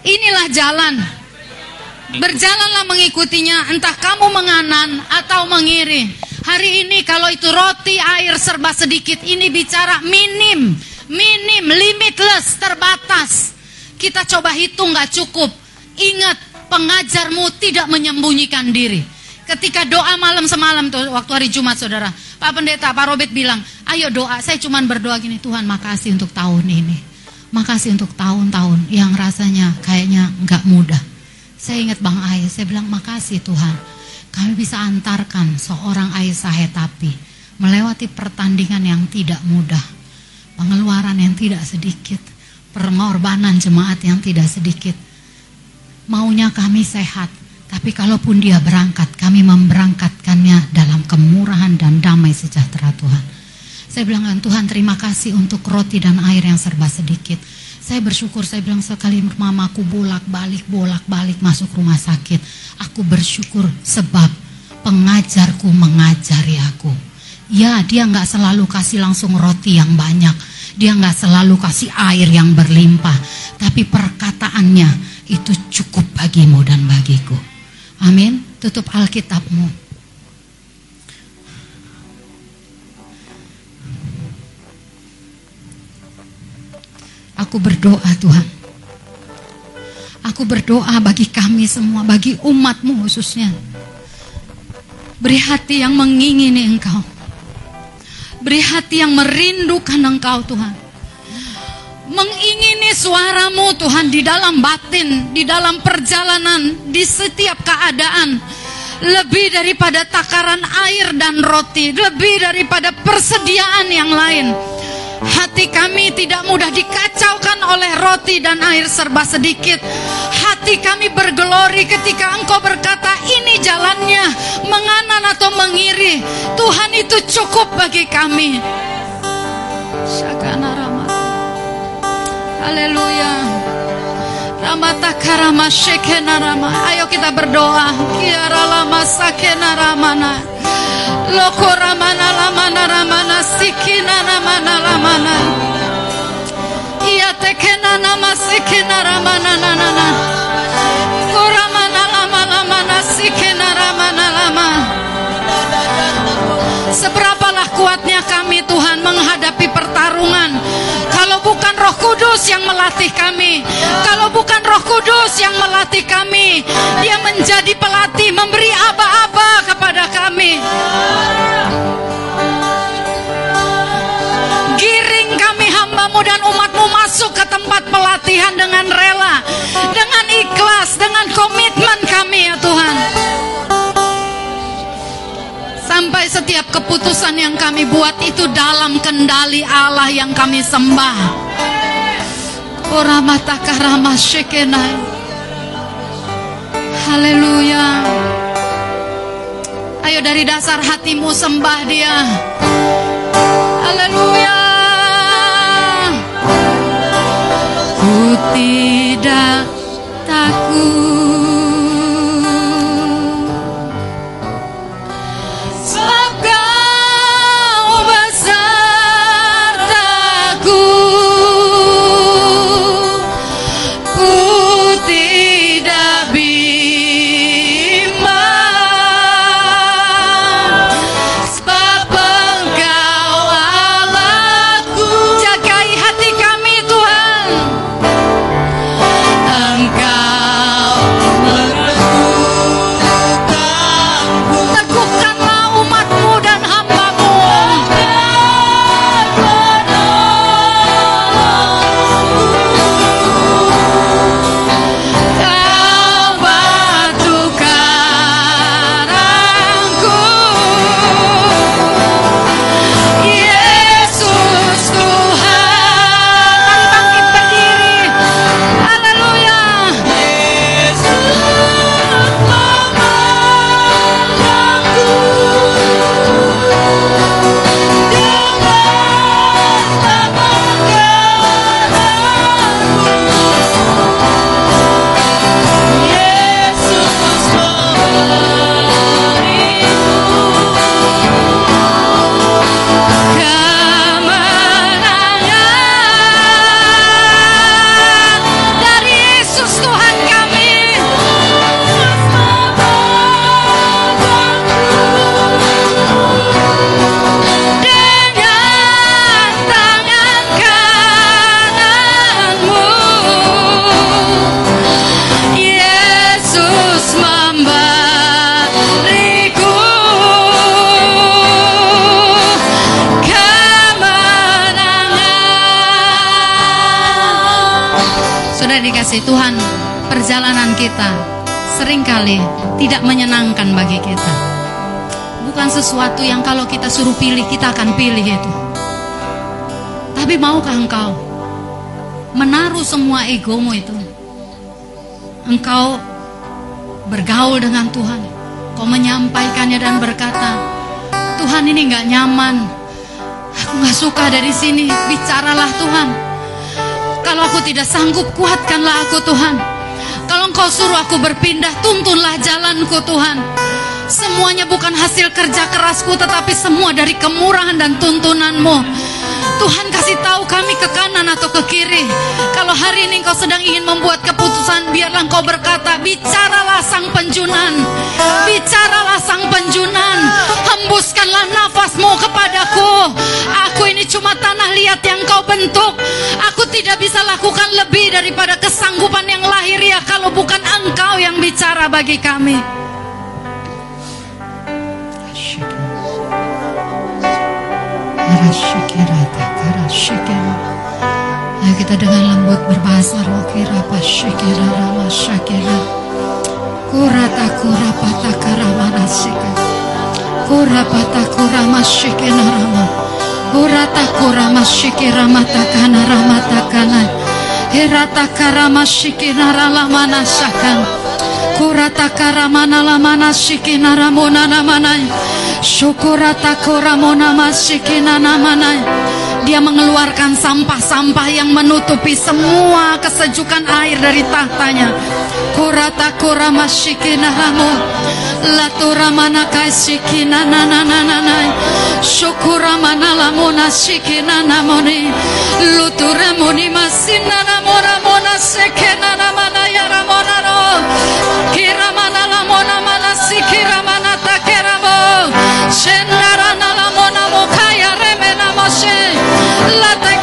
Inilah jalan. Berjalanlah mengikutinya, entah kamu menganan atau mengiri. Hari ini kalau itu roti air serba sedikit, ini bicara minim minim, limitless, terbatas. Kita coba hitung nggak cukup. Ingat, pengajarmu tidak menyembunyikan diri. Ketika doa malam semalam tuh waktu hari Jumat saudara, Pak Pendeta, Pak Robert bilang, ayo doa. Saya cuma berdoa gini, Tuhan makasih untuk tahun ini. Makasih untuk tahun-tahun yang rasanya kayaknya nggak mudah. Saya ingat Bang Ayah, saya bilang makasih Tuhan. Kami bisa antarkan seorang Aisyah Hetapi melewati pertandingan yang tidak mudah pengeluaran yang tidak sedikit, pengorbanan jemaat yang tidak sedikit. Maunya kami sehat, tapi kalaupun dia berangkat, kami memberangkatkannya dalam kemurahan dan damai sejahtera Tuhan. Saya bilang, Tuhan terima kasih untuk roti dan air yang serba sedikit. Saya bersyukur, saya bilang sekali mamaku bolak-balik, bolak-balik masuk rumah sakit. Aku bersyukur sebab pengajarku mengajari aku Ya, dia nggak selalu kasih langsung roti yang banyak. Dia nggak selalu kasih air yang berlimpah. Tapi perkataannya itu cukup bagimu dan bagiku. Amin. Tutup Alkitabmu. Aku berdoa Tuhan. Aku berdoa bagi kami semua, bagi umatmu khususnya. Beri hati yang mengingini engkau. Beri hati yang merindukan Engkau Tuhan. Mengingini suaramu Tuhan di dalam batin, di dalam perjalanan, di setiap keadaan. Lebih daripada takaran air dan roti, lebih daripada persediaan yang lain. Hati kami tidak mudah dikacaukan oleh roti dan air serba sedikit. Hati kami bergelori ketika Engkau berkata, "Ini jalannya, menganan atau mengiri." Tuhan itu cukup bagi kami. Haleluya. Ramata karama shekena rama. Ayo kita berdoa. Kiara lama sakena ramana. Loko ramana lamana ramana sikina ramana lamana. Iya tekena nama sikina ramana nanana. Kudus yang melatih kami. Kalau bukan roh kudus yang melatih kami Dia menjadi pelatih memberi aba-aba kepada kami. Giring kami hambamu dan umatmu masuk ke tempat pelatihan dengan rela Dengan ikhlas, dengan komitmen kami ya Tuhan. Sampai setiap keputusan yang kami buat itu dalam kendali Allah yang kami sembah. Haleluya. Ayo dari dasar hatimu sembah dia. Haleluya. Ku tidak takut. Sering kali tidak menyenangkan bagi kita. Bukan sesuatu yang kalau kita suruh pilih, kita akan pilih itu. Tapi maukah engkau menaruh semua egomu itu? Engkau bergaul dengan Tuhan. Kau menyampaikannya dan berkata, Tuhan ini nggak nyaman. Aku nggak suka dari sini. Bicaralah Tuhan. Kalau aku tidak sanggup, kuatkanlah aku Tuhan. Kalau engkau suruh aku berpindah, tuntunlah jalanku Tuhan. Semuanya bukan hasil kerja kerasku, tetapi semua dari kemurahan dan tuntunanmu. Tuhan kasih tahu kami ke kanan atau ke kiri. Kalau hari ini engkau sedang ingin membuat keputusan, biarlah engkau berkata, bicaralah sang penjunan. Bicaralah sang penjunan. Hembuskanlah nafasmu kepadaku. Aku ini cuma tanah liat yang kau bentuk. Aku tidak bisa lakukan lebih daripada kesanggupan yang lahiriah kalau bukan engkau yang bicara bagi kami. Ayo kita dengan lembut berbahasa roh kira pasyikira rama syakira Kurata kurapata karamana sika Kurapata kurama syikina rama. Kurata kurama syikira mata kana ramata kana Hirata karama syikina ralamana syakan Kurata karamana lamana syikina ramona namana Syukurata kuramona masyikina namana Dia mengeluarkan sampah-sampah yang menutupi semua kesejukan air dari tahtanya. Kurata kurama shikina ramu. Latura mana kaishikina na na na na na. Shukura mana lamona shikina namoni. Lutura moni masina namora mona sekena namana no. Kira mana lamona mana sikira mana Chocolate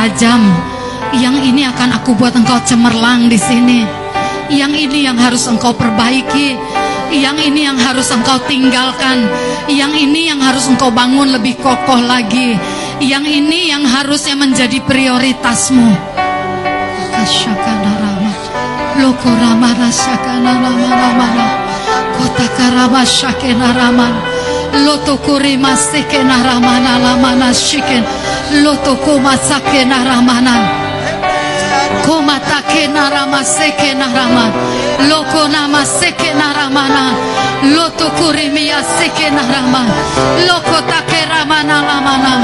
pertajam Yang ini akan aku buat engkau cemerlang di sini. Yang ini yang harus engkau perbaiki. Yang ini yang harus engkau tinggalkan. Yang ini yang harus engkau bangun lebih kokoh lagi. Yang ini yang harusnya menjadi prioritasmu. Loko Rama Kota Loto Kurima Lamana Loto Koma Sakena Ramana Koma Takena Rama Sekena Raman Loko Nama Sekena Ramana Loto Kurimia Sekena Raman Loko Take Ramana Lamana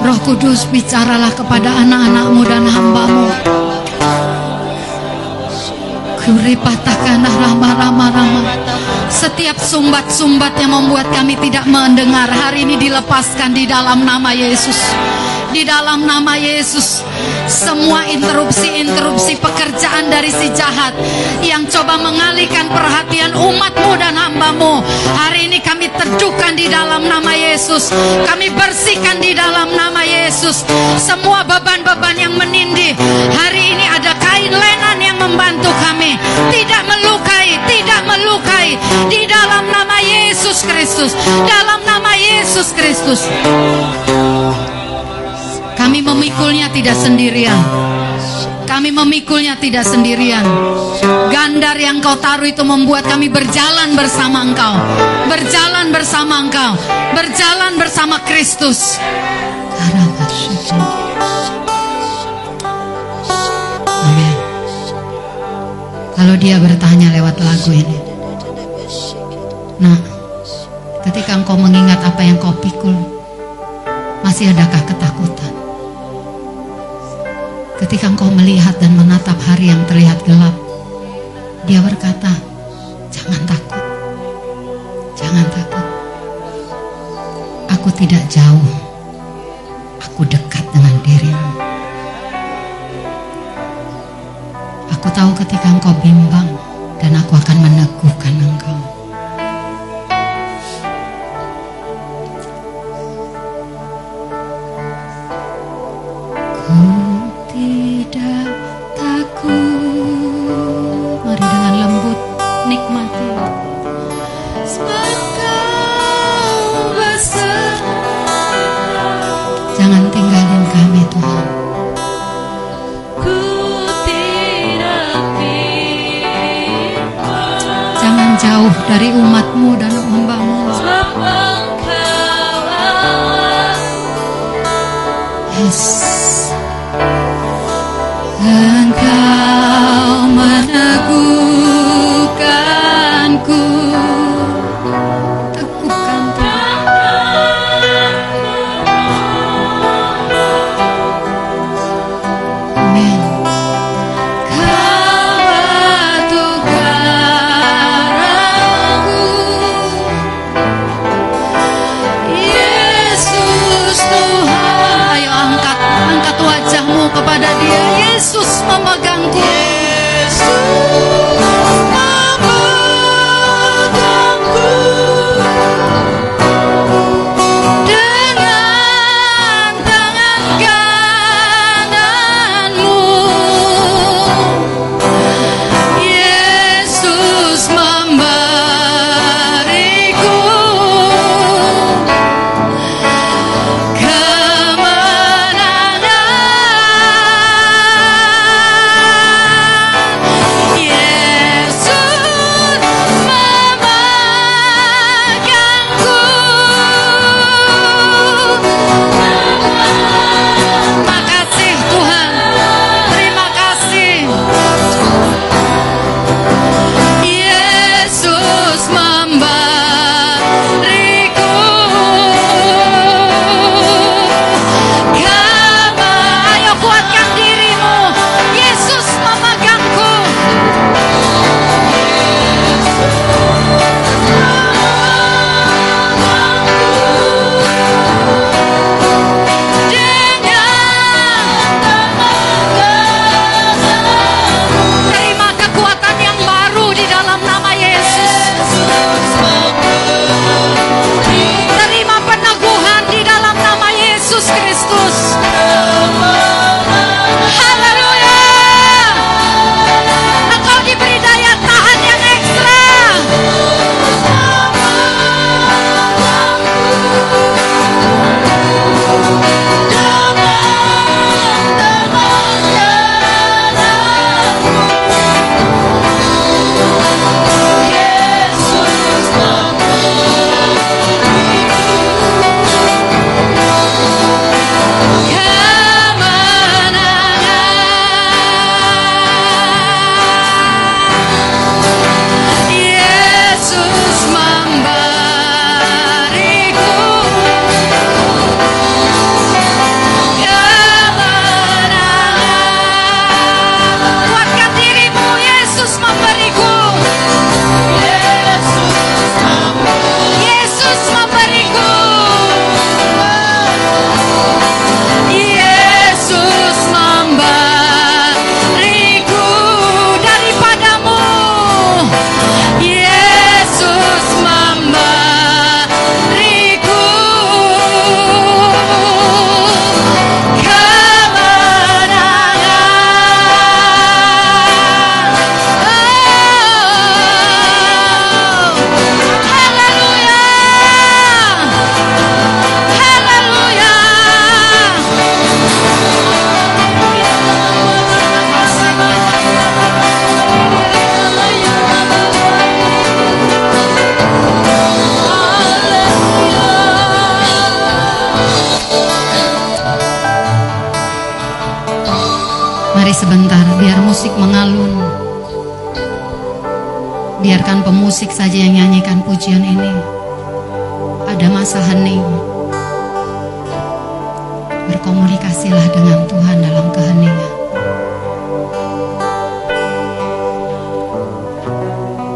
Roh Kudus bicaralah kepada anak-anakmu dan hambamu Kuripatakanah rama rama rama Setiap sumbat-sumbat yang membuat kami tidak mendengar Hari ini dilepaskan di dalam nama Yesus. Di dalam nama Yesus Semua interupsi-interupsi pekerjaan dari si jahat Yang coba mengalihkan perhatian umatmu dan hambamu Hari ini kami teduhkan di dalam nama Yesus. Kami bersihkan di dalam nama Yesus. Semua beban-beban yang menindih Hari ini ada kain yang membantu kami Tidak melukai, tidak melukai Di dalam nama Yesus Kristus Dalam nama Yesus Kristus Kami memikulnya tidak sendirian kami memikulnya tidak sendirian. Gandar yang kau taruh itu membuat kami berjalan bersama engkau. Berjalan bersama engkau. Berjalan bersama Kristus. Amin. Kalau dia bertanya lewat lagu ini. Nah, ketika engkau mengingat apa yang kau pikul, masih adakah ketakutan? Ketika engkau melihat dan menatap hari yang terlihat gelap, dia berkata, "Jangan takut, jangan takut. Aku tidak jauh, dari umatmu dan hambamu sebentar, biar musik mengalun. Biarkan pemusik saja yang nyanyikan pujian ini. Ada masa hening. Berkomunikasilah dengan Tuhan dalam keheningan.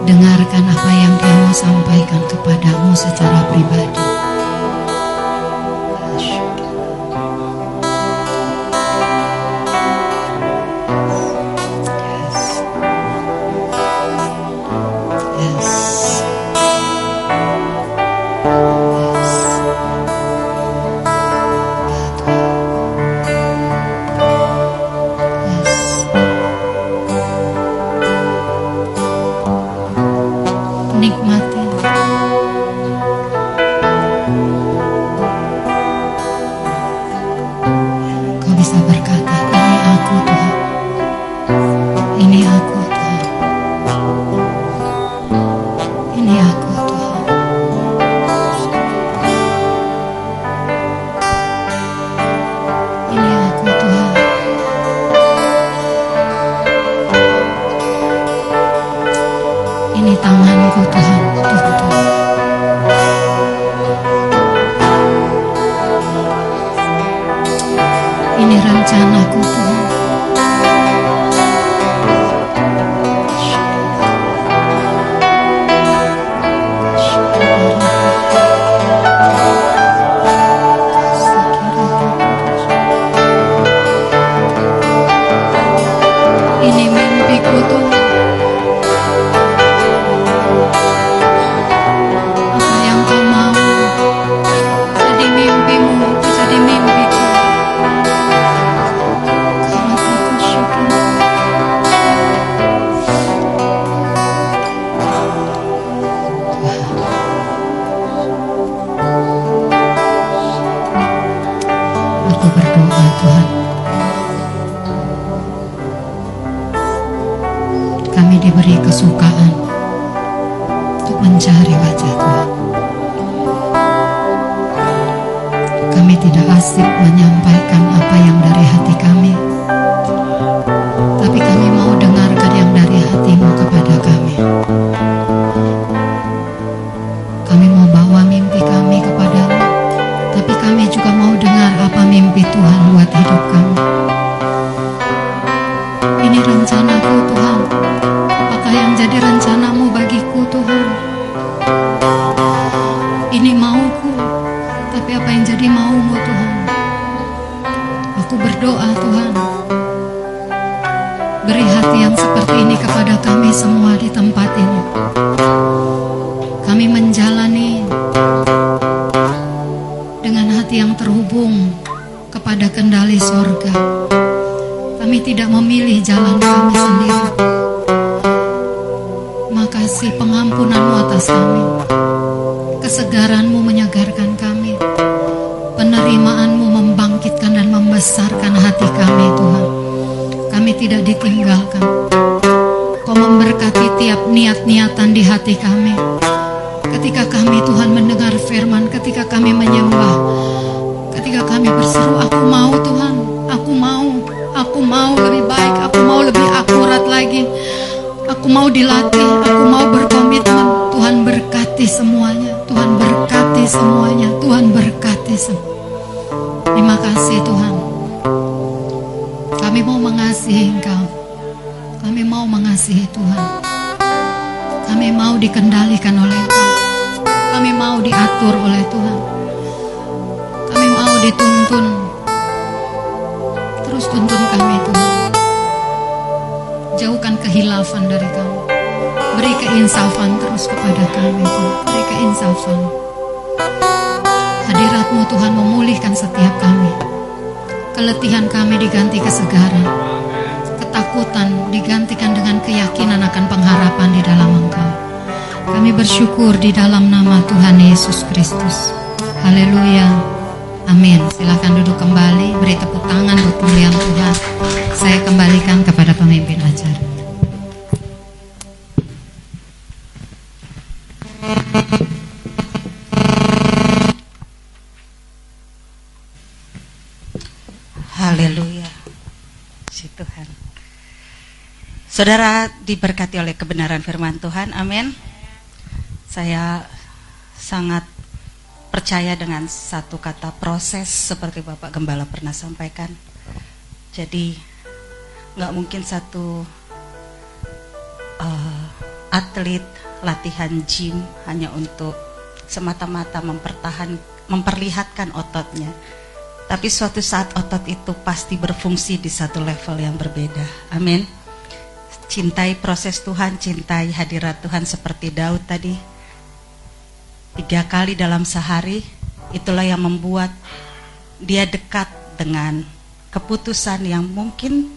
Dengarkan apa yang Dia mau sampaikan kepadamu secara pribadi. Kami mau dikendalikan oleh Tuhan. Kami mau diatur oleh Tuhan. Kami mau dituntun. Terus tuntun kami Tuhan. Jauhkan kehilafan dari kami. Beri keinsafan terus kepada kami Tuhan. Beri keinsafan. Hadiratmu Tuhan memulihkan setiap kami. Keletihan kami diganti kesegaran ketakutan digantikan dengan keyakinan akan pengharapan di dalam Engkau. Kami bersyukur di dalam nama Tuhan Yesus Kristus. Haleluya. Amin. Silahkan duduk kembali, beri tepuk tangan buat pemberian Tuhan. Saya kembalikan kepada pemimpin acara. Saudara diberkati oleh kebenaran firman Tuhan, amin. Saya sangat percaya dengan satu kata proses seperti Bapak Gembala pernah sampaikan. Jadi nggak mungkin satu uh, atlet latihan gym hanya untuk semata-mata mempertahan memperlihatkan ototnya. Tapi suatu saat otot itu pasti berfungsi di satu level yang berbeda. Amin. Cintai proses Tuhan, cintai hadirat Tuhan seperti Daud tadi. Tiga kali dalam sehari, itulah yang membuat dia dekat dengan keputusan yang mungkin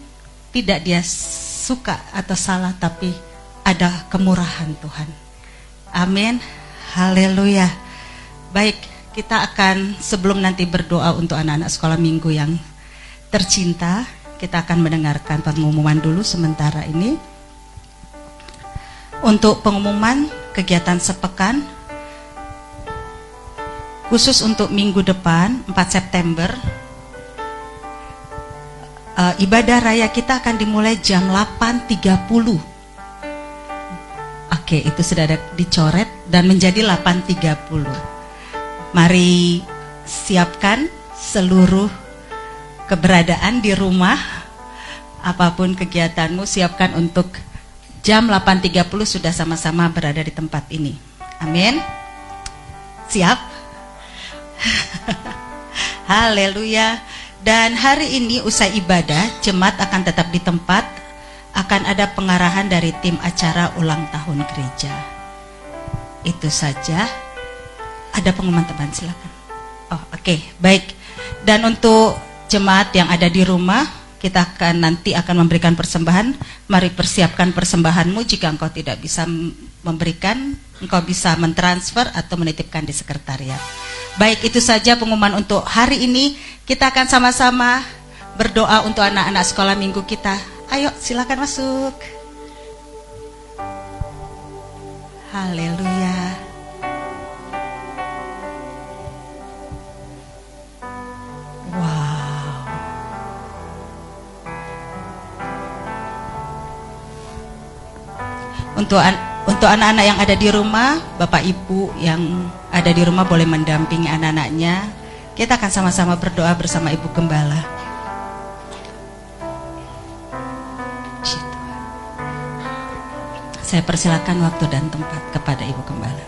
tidak dia suka atau salah, tapi ada kemurahan Tuhan. Amin. Haleluya. Baik, kita akan sebelum nanti berdoa untuk anak-anak sekolah minggu yang tercinta, kita akan mendengarkan pengumuman dulu sementara ini. Untuk pengumuman kegiatan sepekan khusus untuk minggu depan 4 September uh, ibadah raya kita akan dimulai jam 8.30 Oke, itu sudah ada dicoret dan menjadi 8.30 Mari siapkan seluruh keberadaan di rumah apa pun kegiatanmu siapkan untuk jam 8.30 sudah sama-sama berada di tempat ini. Amin. Siap? Haleluya. Dan hari ini usai ibadah jemaat akan tetap di tempat. Akan ada pengarahan dari tim acara ulang tahun gereja. Itu saja. Ada pengumuman teman silakan. Oh oke. Okay. baik. Dan untuk jemaat yang ada di rumah, kita akan nanti akan memberikan persembahan. Mari persiapkan persembahanmu jika engkau tidak bisa memberikan, engkau bisa mentransfer atau menitipkan di sekretariat. Baik, itu saja pengumuman untuk hari ini. Kita akan sama-sama berdoa untuk anak-anak sekolah minggu kita. Ayo, silakan masuk. Haleluya. Untuk an untuk anak-anak yang ada di rumah, Bapak Ibu yang ada di rumah boleh mendampingi anak-anaknya. Kita akan sama-sama berdoa bersama Ibu Gembala. Saya persilakan waktu dan tempat kepada Ibu Gembala.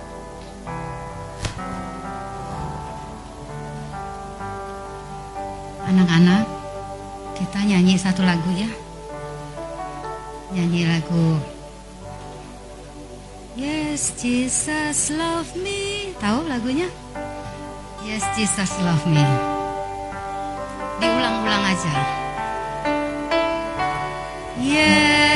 Anak-anak, kita nyanyi satu lagu ya. Nyanyi lagu Yes, Jesus love me. Tahu lagunya? Yes, Jesus love me. Diulang-ulang aja. Yes,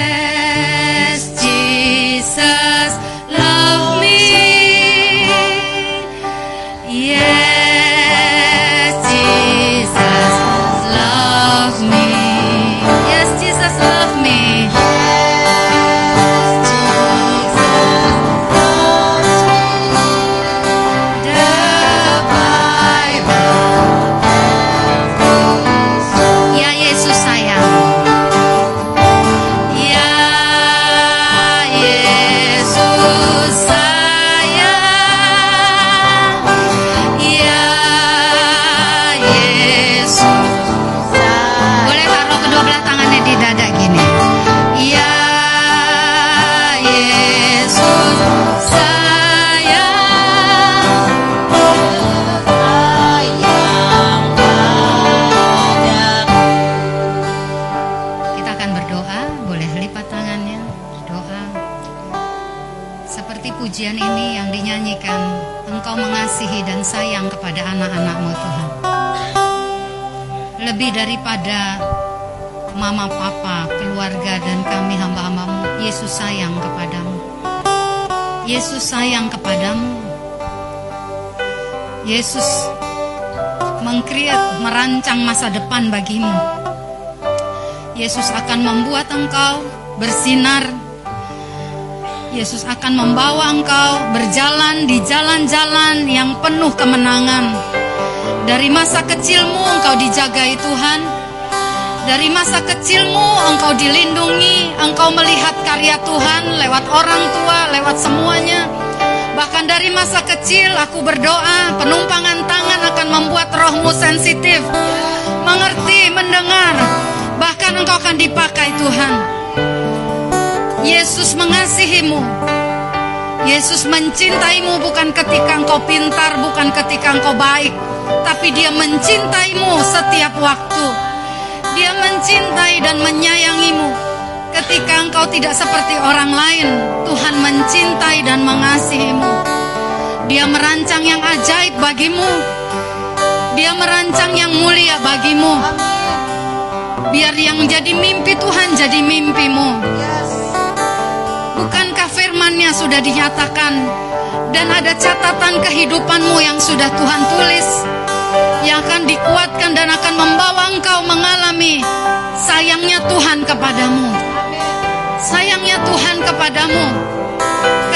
sayang kepadamu. Yesus mengkreat, merancang masa depan bagimu. Yesus akan membuat engkau bersinar. Yesus akan membawa engkau berjalan di jalan-jalan yang penuh kemenangan. Dari masa kecilmu engkau dijagai Tuhan. Dari masa kecilmu engkau dilindungi, engkau melihat karya Tuhan lewat orang tua, lewat semuanya. Bahkan dari masa kecil aku berdoa, penumpangan tangan akan membuat rohmu sensitif, mengerti, mendengar. Bahkan engkau akan dipakai Tuhan. Yesus mengasihimu. Yesus mencintaimu bukan ketika engkau pintar, bukan ketika engkau baik, tapi dia mencintaimu setiap waktu. Dia mencintai dan menyayangimu. Ketika engkau tidak seperti orang lain, Tuhan mencintai dan mengasihimu. Dia merancang yang ajaib bagimu. Dia merancang yang mulia bagimu. Biar yang jadi mimpi Tuhan jadi mimpimu. Bukankah firmannya sudah dinyatakan dan ada catatan kehidupanmu yang sudah Tuhan tulis yang akan dikuatkan dan akan membawa engkau mengalami sayangnya Tuhan kepadamu. Sayangnya Tuhan kepadamu.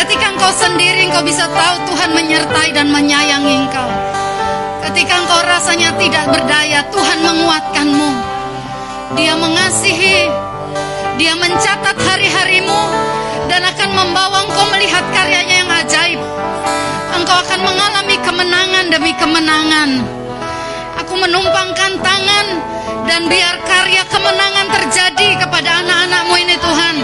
Ketika engkau sendiri engkau bisa tahu Tuhan menyertai dan menyayangi engkau. Ketika engkau rasanya tidak berdaya, Tuhan menguatkanmu. Dia mengasihi, dia mencatat hari-harimu dan akan membawa engkau melihat karyanya yang ajaib. Engkau akan mengalami kemenangan demi kemenangan. Aku menumpangkan tangan dan biar karya kemenangan terjadi kepada anak-anakmu ini Tuhan.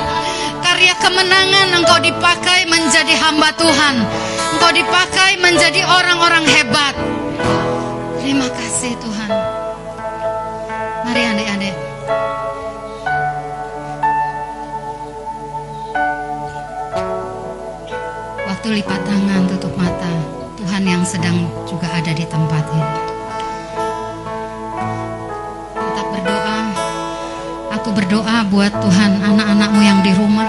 Karya kemenangan engkau dipakai menjadi hamba Tuhan. Engkau dipakai menjadi orang-orang hebat. Terima kasih Tuhan. Mari adik-adik. Waktu lipat tangan, tutup mata. Tuhan yang sedang juga ada di tempat ini. Aku berdoa buat Tuhan anak-anakmu yang di rumah.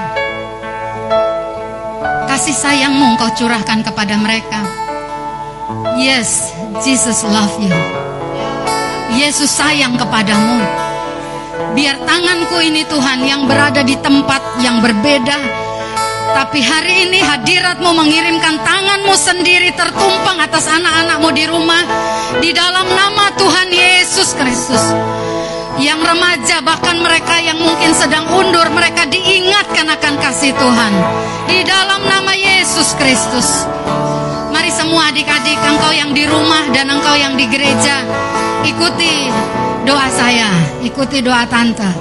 Kasih sayangmu engkau curahkan kepada mereka. Yes, Jesus love you. Yesus sayang kepadamu. Biar tanganku ini Tuhan yang berada di tempat yang berbeda. Tapi hari ini hadiratmu mengirimkan tanganmu sendiri tertumpang atas anak-anakmu di rumah. Di dalam nama Tuhan Yesus Kristus. Yang remaja bahkan mereka yang mungkin sedang undur mereka diingatkan akan kasih Tuhan. Di dalam nama Yesus Kristus. Mari semua adik-adik engkau yang di rumah dan engkau yang di gereja Ikuti doa saya Ikuti doa tante.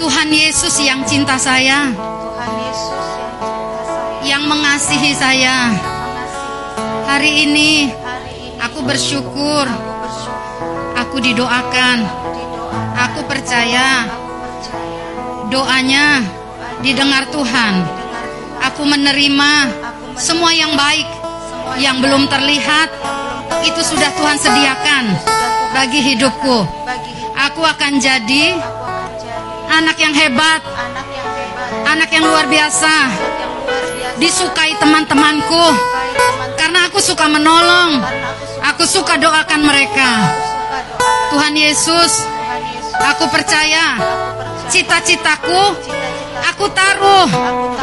Tuhan Yesus yang cinta saya Tuhan Yesus yang cinta saya. Yang mengasihi saya. Hari ini aku bersyukur. aku didoakan. didoa Aku percaya Doanya didengar Tuhan Aku menerima semua yang baik Yang belum terlihat Itu sudah Tuhan sediakan Bagi hidupku Aku akan jadi anak yang hebat, anak yang luar biasa, disukai teman-temanku. Karena aku suka menolong, aku suka doakan mereka. Tuhan Yesus aku percaya aku percaya cita-citaku cita-cita aku taruh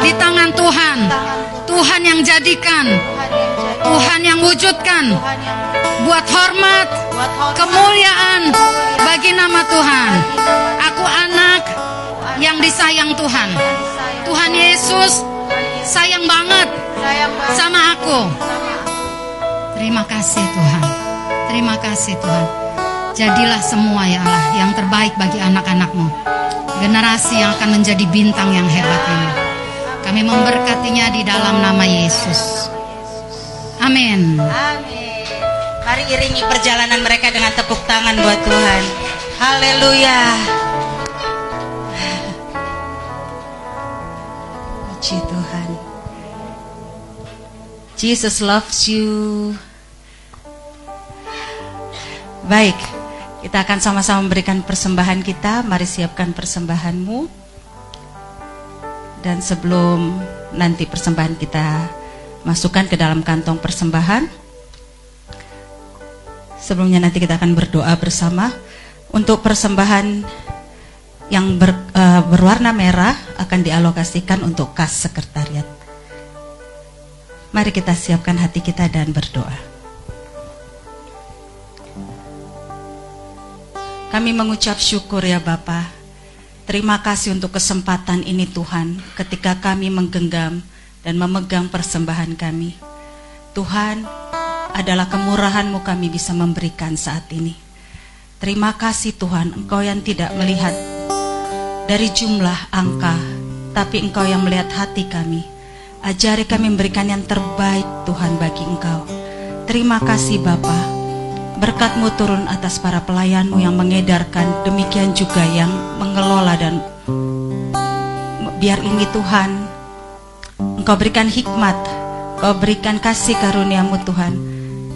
di tangan Tuhan. Tuhan yang jadikan, Tuhan yang wujudkan buat hormat, kemuliaan bagi nama Tuhan. Aku anak yang disayang Tuhan. Tuhan Yesus sayang banget sama aku Terima kasih Tuhan. Terima kasih Tuhan. Jadilah semua ya Allah yang terbaik bagi anak-anakmu. Generasi yang akan menjadi bintang yang hebat ini. Kami memberkatinya di dalam nama Yesus. Amin. Amin. Mari iringi perjalanan mereka dengan tepuk tangan buat Tuhan. Haleluya. Puji Tuhan. Jesus loves you. Baik, kita akan sama-sama memberikan persembahan kita. Mari siapkan persembahanmu. Dan sebelum nanti persembahan kita masukkan ke dalam kantong persembahan, sebelumnya nanti kita akan berdoa bersama untuk persembahan yang ber- eh, berwarna merah akan dialokasikan untuk kas sekretariat. Mari kita siapkan hati kita dan berdoa. Kami mengucap syukur ya Bapa. Terima kasih untuk kesempatan ini Tuhan ketika kami menggenggam dan memegang persembahan kami. Tuhan, adalah kemurahan-Mu kami bisa memberikan saat ini. Terima kasih Tuhan, Engkau yang tidak melihat dari jumlah angka, tapi Engkau yang melihat hati kami. Ajari kami memberikan yang terbaik Tuhan bagi Engkau. Terima kasih Bapa. Berkatmu turun atas para pelayanmu yang mengedarkan, demikian juga yang mengelola dan biar ini Tuhan, Engkau berikan hikmat, Engkau berikan kasih karuniamu Tuhan,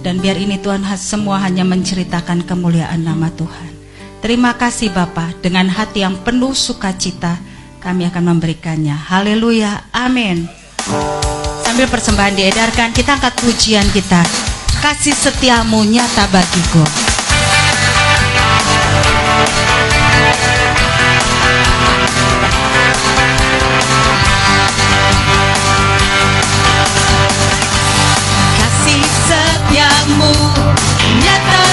dan biar ini Tuhan semua hanya menceritakan kemuliaan nama Tuhan. Terima kasih Bapa, dengan hati yang penuh sukacita kami akan memberikannya. Haleluya, amin. Sambil persembahan diedarkan, kita angkat pujian kita. Kasih setiamu nyata bagiku. Kasih setiamu nyata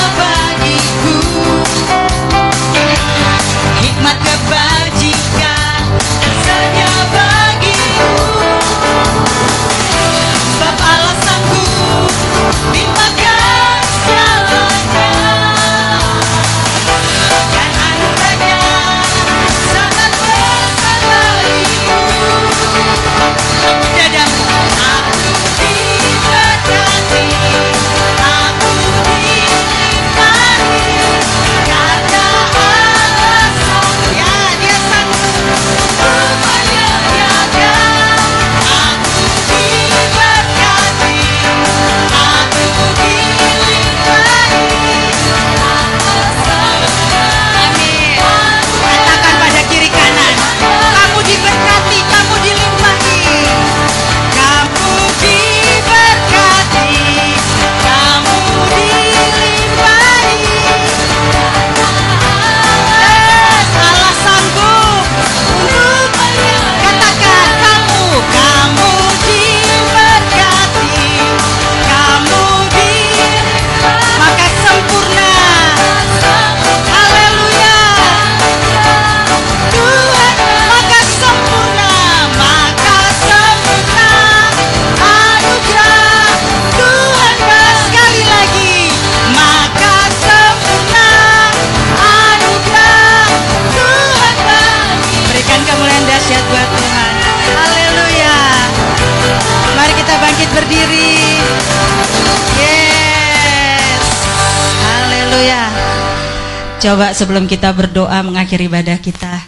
Coba sebelum kita berdoa mengakhiri ibadah kita.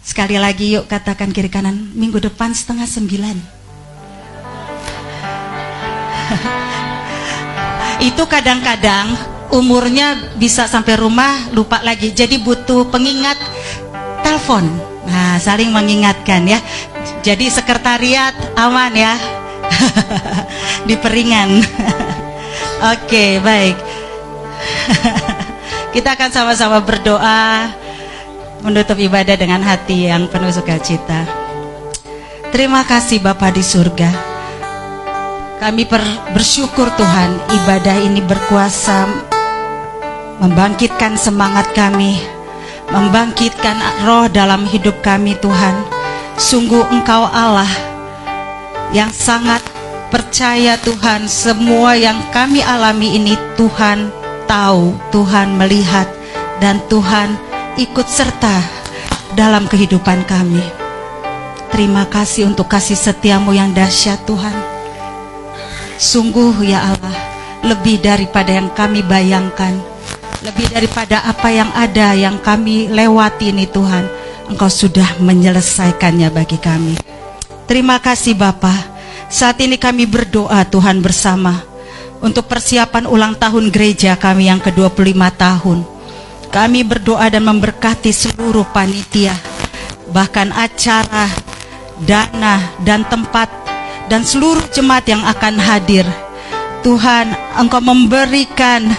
Sekali lagi yuk katakan kiri kanan Minggu depan setengah sembilan. Itu kadang-kadang umurnya bisa sampai rumah lupa lagi. Jadi butuh pengingat telepon. Nah saling mengingatkan ya. Jadi sekretariat aman ya. Di peringan. Oke baik Kita akan sama-sama berdoa Menutup ibadah dengan hati yang penuh sukacita. Terima kasih Bapa di surga. Kami bersyukur Tuhan ibadah ini berkuasa membangkitkan semangat kami, membangkitkan roh dalam hidup kami Tuhan. Sungguh Engkau Allah yang sangat percaya Tuhan. Semua yang kami alami ini Tuhan tahu, Tuhan melihat dan Tuhan ikut serta dalam kehidupan kami. Terima kasih untuk kasih setiamu yang dahsyat Tuhan. Sungguh ya Allah, lebih daripada yang kami bayangkan, lebih daripada apa yang ada yang kami lewati ini Tuhan, Engkau sudah menyelesaikannya bagi kami. Terima kasih Bapa. Saat ini kami berdoa Tuhan bersama untuk persiapan ulang tahun gereja kami yang ke-25 tahun. Kami berdoa dan memberkati seluruh panitia, bahkan acara, dana, dan tempat dan seluruh jemaat yang akan hadir. Tuhan, Engkau memberikan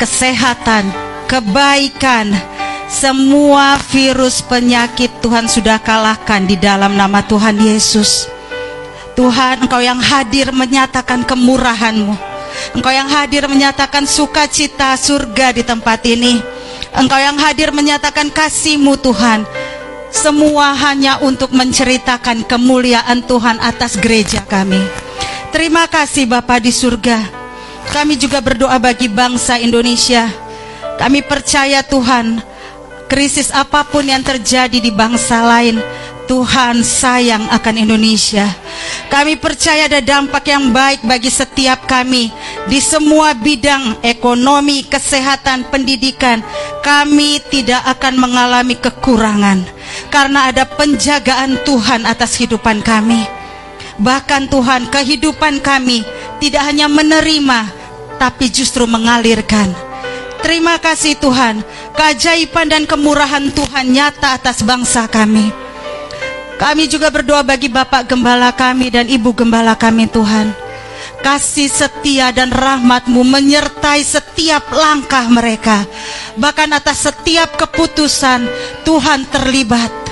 kesehatan, kebaikan, semua virus penyakit Tuhan sudah kalahkan di dalam nama Tuhan Yesus. Tuhan, Engkau yang hadir menyatakan kemurahan-Mu. Engkau yang hadir menyatakan sukacita surga di tempat ini. Engkau yang hadir menyatakan kasih-Mu Tuhan. Semua hanya untuk menceritakan kemuliaan Tuhan atas gereja kami. Terima kasih Bapa di surga. Kami juga berdoa bagi bangsa Indonesia. Kami percaya Tuhan, krisis apa pun yang terjadi di bangsa lain, Tuhan sayang akan Indonesia. Kami percaya ada dampak yang baik bagi setiap kami di semua bidang ekonomi, kesehatan, pendidikan. Kami tidak akan mengalami kekurangan karena ada penjagaan Tuhan atas kehidupan kami. Bahkan Tuhan, kehidupan kami tidak hanya menerima, tapi justru mengalirkan. Terima kasih Tuhan, keajaiban dan kemurahan Tuhan nyata atas bangsa kami. Kami juga berdoa bagi Bapak Gembala kami dan Ibu Gembala kami Tuhan. Kasih setia dan rahmatmu menyertai setiap langkah mereka. Bahkan atas setiap keputusan Tuhan terlibat.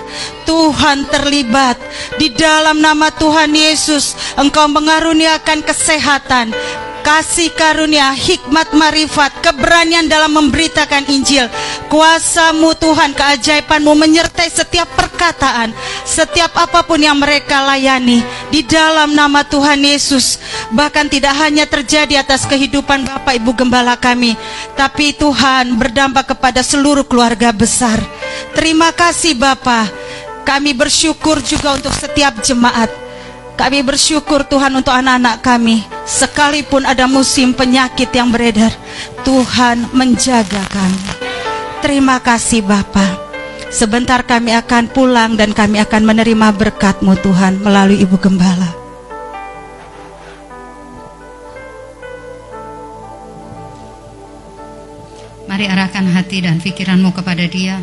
Tuhan terlibat di dalam nama Tuhan Yesus Engkau mengaruniakan kesehatan kasih karunia, hikmat marifat, keberanian dalam memberitakan Injil. Kuasamu Tuhan, keajaibanmu menyertai setiap perkataan, setiap apa pun yang mereka layani di dalam nama Tuhan Yesus. Bahkan tidak hanya terjadi atas kehidupan Bapak Ibu Gembala kami, tapi Tuhan berdampak kepada seluruh keluarga besar. Terima kasih Bapak. Kami bersyukur juga untuk setiap jemaat. Kami bersyukur Tuhan untuk anak-anak kami. Sekalipun ada musim penyakit yang beredar Tuhan menjaga kami. Terima kasih Bapa. Sebentar kami akan pulang dan kami akan menerima berkat-Mu Tuhan melalui Ibu Gembala. Mari arahkan hati dan pikiranmu kepada dia.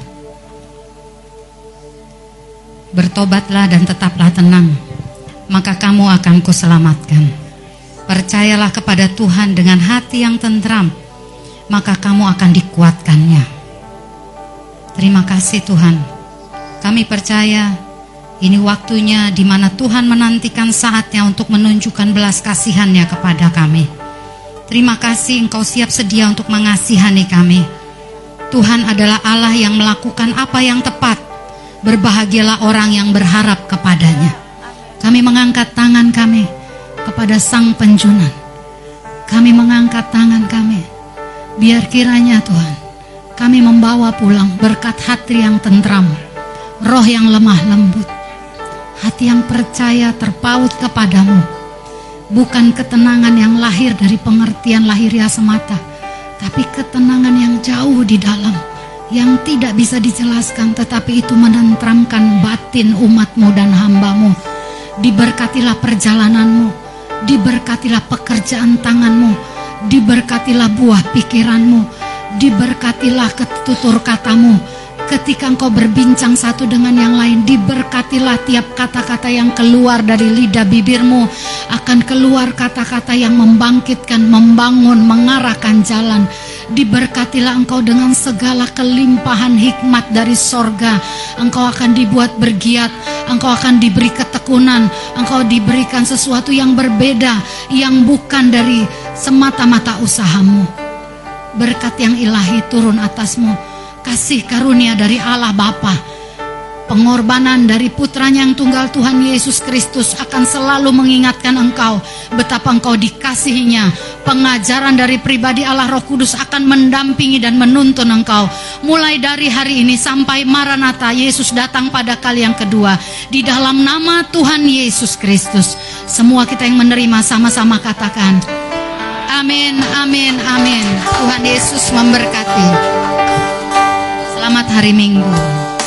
Bertobatlah dan tetaplah tenang maka kamu akan kuselamatkan. Percayalah kepada Tuhan dengan hati yang tentram, maka kamu akan dikuatkannya. Terima kasih Tuhan. Kami percaya ini waktunya di mana Tuhan menantikan saatnya untuk menunjukkan belas kasihannya kepada kami. Terima kasih Engkau siap sedia untuk mengasihani kami. Tuhan adalah Allah yang melakukan apa yang tepat. Berbahagialah orang yang berharap kepadanya. Kami mengangkat tangan kami kepada Sang Penjunan. Kami mengangkat tangan kami. Biar kiranya Tuhan, kami membawa pulang berkat hati yang tentram, roh yang lemah lembut, hati yang percaya terpaut kepadamu. Bukan ketenangan yang lahir dari pengertian lahiriah semata, tapi ketenangan yang jauh di dalam, yang tidak bisa dijelaskan tetapi itu menentramkan batin umatmu dan hambamu Diberkatilah perjalananmu, diberkatilah pekerjaan tanganmu, diberkatilah buah pikiranmu, diberkatilah ketutur katamu. Ketika engkau berbincang satu dengan yang lain, diberkatilah tiap kata-kata yang keluar dari lidah bibirmu, akan keluar kata-kata yang membangkitkan, membangun, mengarahkan jalan Diberkatilah engkau dengan segala kelimpahan hikmat dari sorga. Engkau akan dibuat bergiat, engkau akan diberi ketekunan, engkau diberikan sesuatu yang berbeda, yang bukan dari semata-mata usahamu. Berkat yang ilahi turun atasmu, kasih karunia dari Allah Bapa Pengorbanan dari putranya yang tunggal Tuhan Yesus Kristus akan selalu mengingatkan engkau betapa engkau dikasihinya. Pengajaran dari pribadi Allah Roh Kudus akan mendampingi dan menuntun engkau. Mulai dari hari ini sampai Maranatha Yesus datang pada kali yang kedua. Di dalam nama Tuhan Yesus Kristus. Semua kita yang menerima sama-sama katakan. Amin, amin, amin. Tuhan Yesus memberkati. Selamat hari Minggu.